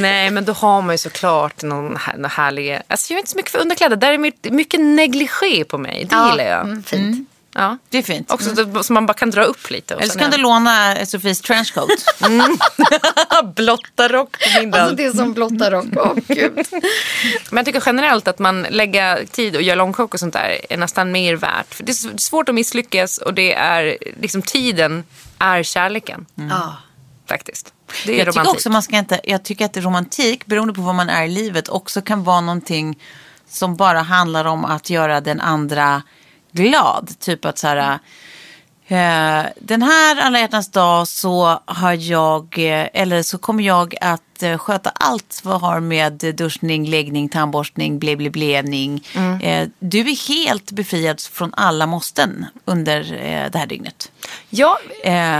Speaker 3: Nej, men då har man ju såklart någon, här, någon härlig... Alltså jag är inte så mycket för underkläder. Där är mycket, negligé på mig. Det gillar jag.
Speaker 4: Mm, fint.
Speaker 3: Ja.
Speaker 2: Det är fint.
Speaker 3: Också så, så man bara kan dra upp lite. och
Speaker 2: Eller så kan du låna Sofies trenchcoat.
Speaker 3: blotta rock på middagen.
Speaker 4: Alltså det är som blotta rock. Åh gud.
Speaker 3: Men jag tycker generellt att man lägger tid och gör långkok och sånt där är nästan mer värt. För det är svårt att misslyckas och det är liksom tiden är kärleken.
Speaker 4: Ja.
Speaker 3: Faktiskt. Det är
Speaker 2: Jag tycker
Speaker 3: romantik.
Speaker 2: också man ska inte, jag tycker att romantik, beroende på vad man är i livet, också kan vara någonting som bara handlar om att göra den andra glad. Typ att så här, eh, den här alla hjärtans dag så har jag, eh, eller så kommer jag att eh, sköta allt vad har med duschning, läggning, tandborstning, ble, ble, blevning. Eh, du är helt befriad från alla måsten under det här dygnet.
Speaker 3: Ja,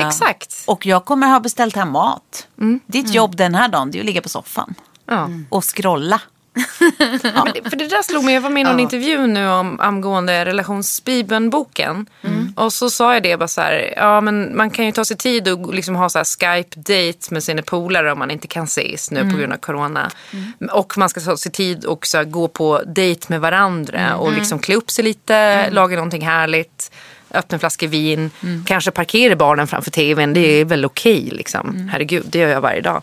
Speaker 3: exakt.
Speaker 2: Och jag kommer ha beställt hem mat. Ditt jobb den här dagen det är att ligga på soffan
Speaker 3: Ja.
Speaker 2: och scrolla.
Speaker 3: Men det, för det där slog mig. Jag var med i någon intervju nu om angående relationsbibeln-boken. Och så sa jag det bara så här. Ja, men man kan ju ta sig tid och liksom ha så här Skype-date med sina polare om man inte kan ses nu på grund av corona. Och man ska ta sig tid och så här, gå på dejt med varandra och liksom klä upp sig lite, laga någonting härligt. Öppna en flaska vin, kanske parkera barnen framför tvn. Det är väl okej liksom. Herregud, det gör jag varje dag.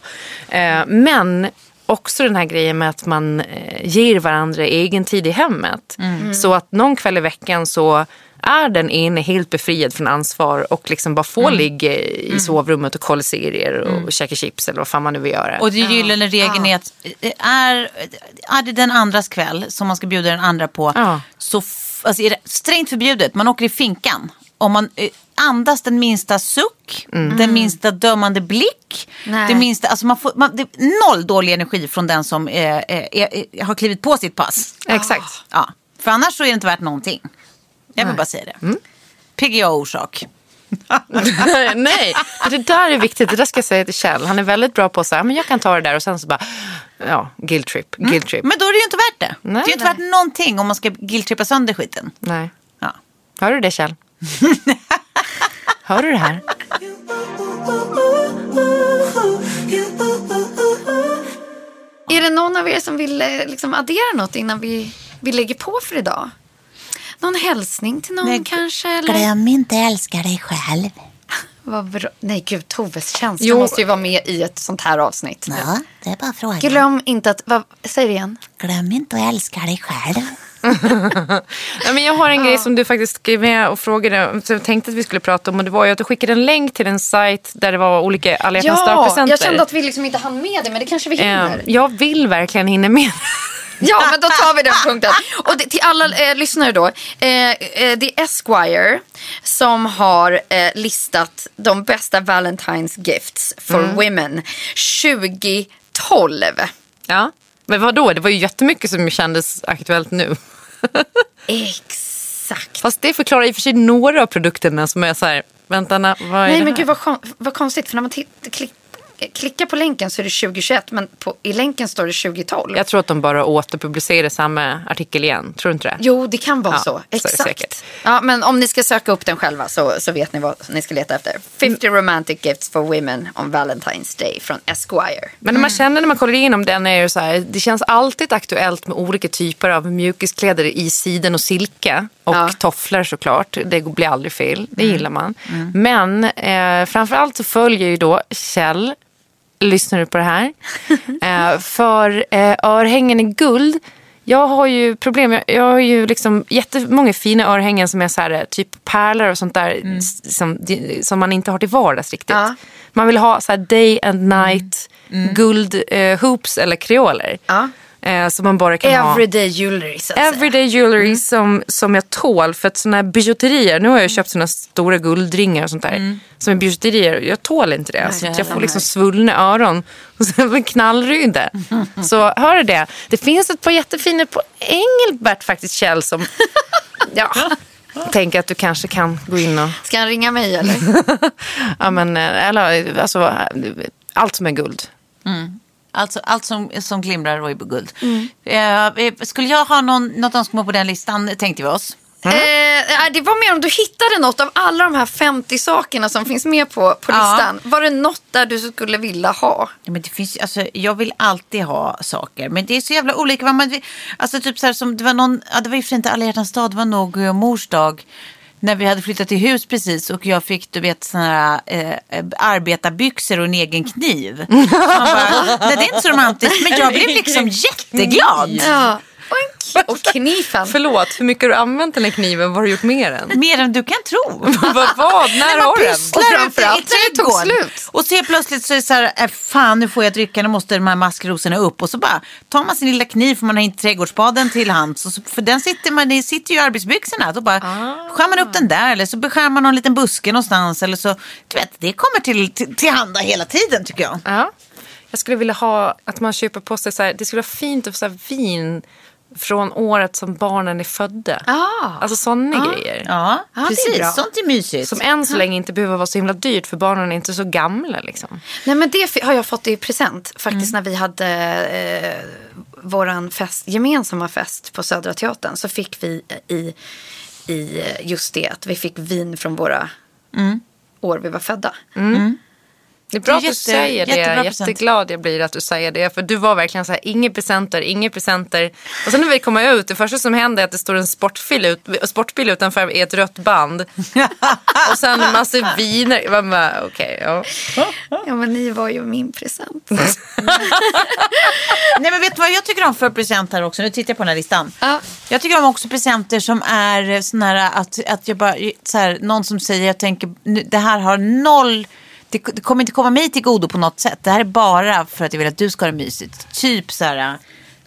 Speaker 3: Eh, men också den här grejen med att man eh, ger varandra egen tid i hemmet. Så att någon kväll i veckan så är den ene helt befriad från ansvar och liksom bara får ligga i sovrummet och kolla serier och käka chips eller vad fan man nu vill göra.
Speaker 2: Och det gyllene regeln är att eh, är, är det den andras kväll som man ska bjuda den andra på
Speaker 3: Ja.
Speaker 2: så alltså är det strängt förbjudet. Man åker i finkan. Om man eh, andas den minsta suck, den minsta dömande blick,
Speaker 4: Nej.
Speaker 2: det minsta, alltså man får, man, det noll dålig energi från den som eh, eh, eh, har klivit på sitt pass.
Speaker 3: Exakt.
Speaker 2: Ja, för annars så är det inte värt någonting. Jag vill bara säga det. PGA-orsak.
Speaker 3: Nej, det där är viktigt. Det där ska jag säga till Kjell. Han är väldigt bra på att säga, men jag kan ta det där och sen så bara, ja, guilt trip, guilt trip.
Speaker 2: Men då är det ju inte värt det.
Speaker 3: Nej,
Speaker 2: det är ju inte
Speaker 3: nej.
Speaker 2: värt någonting om man ska guilt-trippa sönder skiten.
Speaker 3: Nej.
Speaker 2: Ja.
Speaker 3: Hör du det Kjell? Hör du det här?
Speaker 4: Är det någon av er som vill eh, liksom, addera något innan vi, vi lägger på för idag? Någon hälsning till någon
Speaker 2: Nej,
Speaker 4: kanske? Eller?
Speaker 2: Glöm inte älska dig själv.
Speaker 4: Vad bra. Nej gud, Toves känsla
Speaker 3: Jo.
Speaker 4: måste ju vara med i ett sånt här avsnitt.
Speaker 2: Ja, det är bara frågan.
Speaker 4: Glöm inte att, vad, säg det igen.
Speaker 2: Glöm inte att älska dig själv.
Speaker 3: Ja, men jag har en grej som du faktiskt skrev med och frågade, som jag tänkte att vi skulle prata om. Och det var ju att du skickade en länk till en sajt där det var olika alla
Speaker 4: Ja, jag kände att vi liksom inte hann med det, men det kanske vi hinner.
Speaker 3: Eh, Jag vill verkligen hinna med.
Speaker 4: Ja, men då tar vi den punkten. Och det, till alla eh, lyssnare då. Eh, eh, det är Esquire som har eh, listat de bästa Valentine's gifts for women 2012.
Speaker 3: Ja. Men vadå, det var ju jättemycket som kändes aktuellt nu.
Speaker 4: Exakt.
Speaker 3: Fast det förklarar i och för sig några av produkterna som är så här, vänta, vad är
Speaker 4: Nej
Speaker 3: det
Speaker 4: men
Speaker 3: här?
Speaker 4: gud vad, kon- vad konstigt för när man titt- klick, klickar på länken så är det 2021 men på, i länken står det 2012.
Speaker 3: Jag tror att de bara återpublicerar samma artikel igen. Tror du inte det?
Speaker 4: Jo, det kan vara
Speaker 3: Ja,
Speaker 4: så.
Speaker 3: så
Speaker 4: Exakt.
Speaker 3: säkert.
Speaker 4: Ja, men om ni ska söka upp den själva så, så vet ni vad ni ska leta efter. 50 romantic gifts for women on Valentine's Day från Esquire.
Speaker 3: Men när man känner när man kollar igenom den är det så här, det känns alltid aktuellt med olika typer av mjukiskläder i siden och silke. Och
Speaker 4: Ja.
Speaker 3: tofflor såklart, det blir aldrig fel, det gillar man. Men eh, framförallt så följer ju då Kjell, lyssnar du på det här, eh, för eh, örhängen i guld. Jag har ju problem, jag, jag har ju liksom jättemånga fina örhängen som är så här, eh, typ pärlor och sånt där s- som, som man inte har till vardags riktigt.
Speaker 4: Ja.
Speaker 3: Man vill ha så här day and night guld eh, hoops eller kreoler.
Speaker 4: Ja.
Speaker 3: Eh, som man bara kan ha.
Speaker 4: Everyday jewelry så att säga.
Speaker 3: Everyday jewelry som, som jag tål. För att såna här bijouterier, nu har jag köpt såna stora guldringar och sånt där. Som är bijouterier, jag tål inte det. Alltså, jag får liksom svullna öron och sen en knallrygde. Så hör du det? Det finns ett par jättefina på Engelbert faktiskt Kjell som, ja, tänker att du kanske kan gå in och,
Speaker 4: Ska han ringa mig eller?
Speaker 3: ja men, eh, eller alltså, allt som är guld.
Speaker 2: Alltså allt som, som glimrar och är guld. Eh, eh, skulle jag ha någon, något önskemål på den listan tänkte vi oss.
Speaker 4: Eh, nej, det var mer om du hittade något av alla de här 50 sakerna som finns med på, på
Speaker 2: Ja.
Speaker 4: listan. Var det något där du skulle vilja ha?
Speaker 2: Ja, men det finns, alltså, jag vill alltid ha saker. Men det är så jävla olika. Vad man, alltså typ så här som, det var någon, ja, det var ju för inte alla hjärtans dag, det var nog eh, mors dag. När vi hade flyttat till hus precis och jag fick du vet såna här eh, eh, arbetarbyxor och en egen kniv. Man bara, nej, det är inte så romantiskt men jag blev liksom jätteglad.
Speaker 4: Ja. Och, och knifen.
Speaker 3: Förlåt, hur mycket har du använt den här kniven? Vad har du gjort med den?
Speaker 2: Mer än du kan tro.
Speaker 3: vad, vad? När har du den?
Speaker 4: Och framförallt när det tog slut.
Speaker 2: Och så plötsligt så är det så här, äh, fan nu får jag dricka, nu måste de här maskrosorna upp. Och så bara tar man sin lilla kniv för man har inte trädgårdsspaden till hands. Och så, för den sitter, man, sitter ju i arbetsbyxorna. Då bara skär man upp den där eller så beskär man någon liten buske någonstans. Eller så, du vet, det kommer till, till, till handa hela tiden tycker jag.
Speaker 3: Ja. Jag skulle vilja ha att man köper på sig så här, det skulle vara fint att få så vin från året som barnen är födda.
Speaker 4: Ah.
Speaker 3: Alltså sådana grejer.
Speaker 2: Ja,
Speaker 4: är
Speaker 2: precis.
Speaker 4: bra.
Speaker 2: Sånt är mysigt.
Speaker 3: Som än så länge inte behöver vara så himla dyrt för barnen är inte så gamla. Liksom.
Speaker 4: Nej men det har jag fått i present faktiskt när vi hade eh, våran fest, gemensamma fest på Södra Teatern. Så fick vi i, i just det att vi fick vin från våra år vi var födda.
Speaker 3: Det är bra
Speaker 2: Det är
Speaker 3: att du
Speaker 2: jätte-
Speaker 3: säger det.
Speaker 2: jättebra present.
Speaker 3: Jätteglad jag blir att du säger det. För du var verkligen så här, inga presenter, inga presenter. Och sen när vi kommer ut, det första som händer är att det står en sportbil, ut, sportbil utanför i ett rött band. och sen en massa viner. Man bara, okej, ja.
Speaker 4: Ja men ni var ju min present.
Speaker 2: Nej men vet du vad jag tycker om för presenter också? Nu tittar jag på den här listan.
Speaker 4: Ja.
Speaker 2: Jag tycker om också presenter som är såna här att, att jag bara, så här, någon som säger jag tänker det här har noll det, det kommer inte komma mig till godo på något sätt. Det här är bara för att jag vill att du ska ha det mysigt. Typ så här,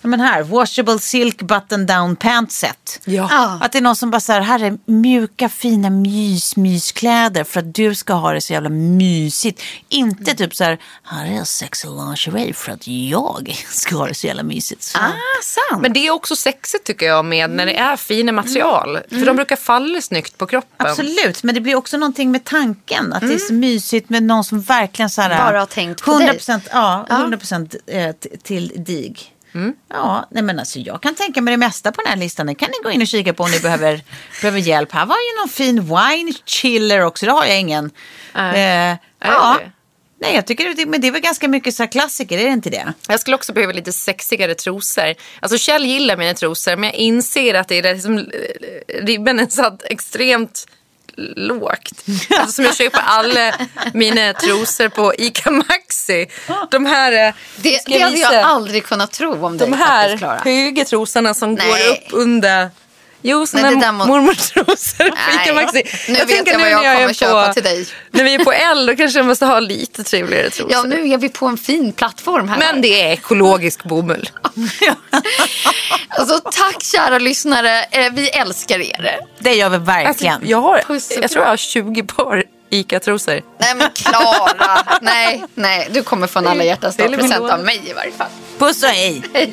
Speaker 2: Ja, Men här, washable silk button down pant set.
Speaker 3: Ja.
Speaker 2: Att det är någon som bara så här, här är mjuka fina mys, myskläder för att du ska ha det så jävla mysigt. Inte typ så här, här är sexy lingerie för att jag ska ha det så jävla mysigt. Så.
Speaker 4: Ah, sant.
Speaker 3: Men det är också sexigt tycker jag med när det är fina material. För de brukar falla snyggt på kroppen.
Speaker 2: Absolut, men det blir också någonting med tanken. Att det är så mysigt med någon som verkligen så här,
Speaker 4: Bara har tänkt på
Speaker 2: 100%, ja, 100% eh, t- till dig.
Speaker 3: Mm.
Speaker 2: Ja, nej men alltså jag kan tänka mig det mesta på den här listan. Det kan ni gå in och kika på om ni behöver, behöver hjälp. Här var ju någon fin wine chiller också. Det har jag ingen.
Speaker 3: Nej.
Speaker 2: Eh, ja. Nej, jag tycker det, men det är väl ganska mycket så klassiker, är det inte det?
Speaker 3: Jag skulle också behöva lite sexigare trosor. Alltså Kjell gillar mina trosor men jag inser att det är liksom, eh, ribben är satt extremt lågt. Alltså, som jag köper alla mina trosor på ICA Maxi. De här, eh,
Speaker 4: Det,
Speaker 3: ska jag
Speaker 4: det hade jag aldrig kunnat tro om dig
Speaker 3: de här
Speaker 4: faktiskt,
Speaker 3: höga trosorna som
Speaker 4: Nej.
Speaker 3: går upp under Jo, såna
Speaker 4: må-
Speaker 3: mormortrosor på
Speaker 4: Nej.
Speaker 3: Ica Maxi.
Speaker 4: Nu vet
Speaker 3: tänker
Speaker 4: jag vad jag
Speaker 3: när
Speaker 4: kommer
Speaker 3: är
Speaker 4: köpa till dig.
Speaker 3: När vi är på L då kanske jag måste ha lite trevligare trosor.
Speaker 4: Ja, nu är vi på en fin plattform här.
Speaker 3: Men det är ekologisk bomull.
Speaker 4: Alltså, tack kära lyssnare. Eh, Vi älskar er.
Speaker 2: Det gör vi verkligen.
Speaker 3: Alltså, jag, har, jag tror jag har 20 par ICA-trosor.
Speaker 4: Nej men Klara, nej, nej. Du kommer få en alla hjärtans present av mig i varje fall.
Speaker 2: Puss och hej!
Speaker 4: Hej.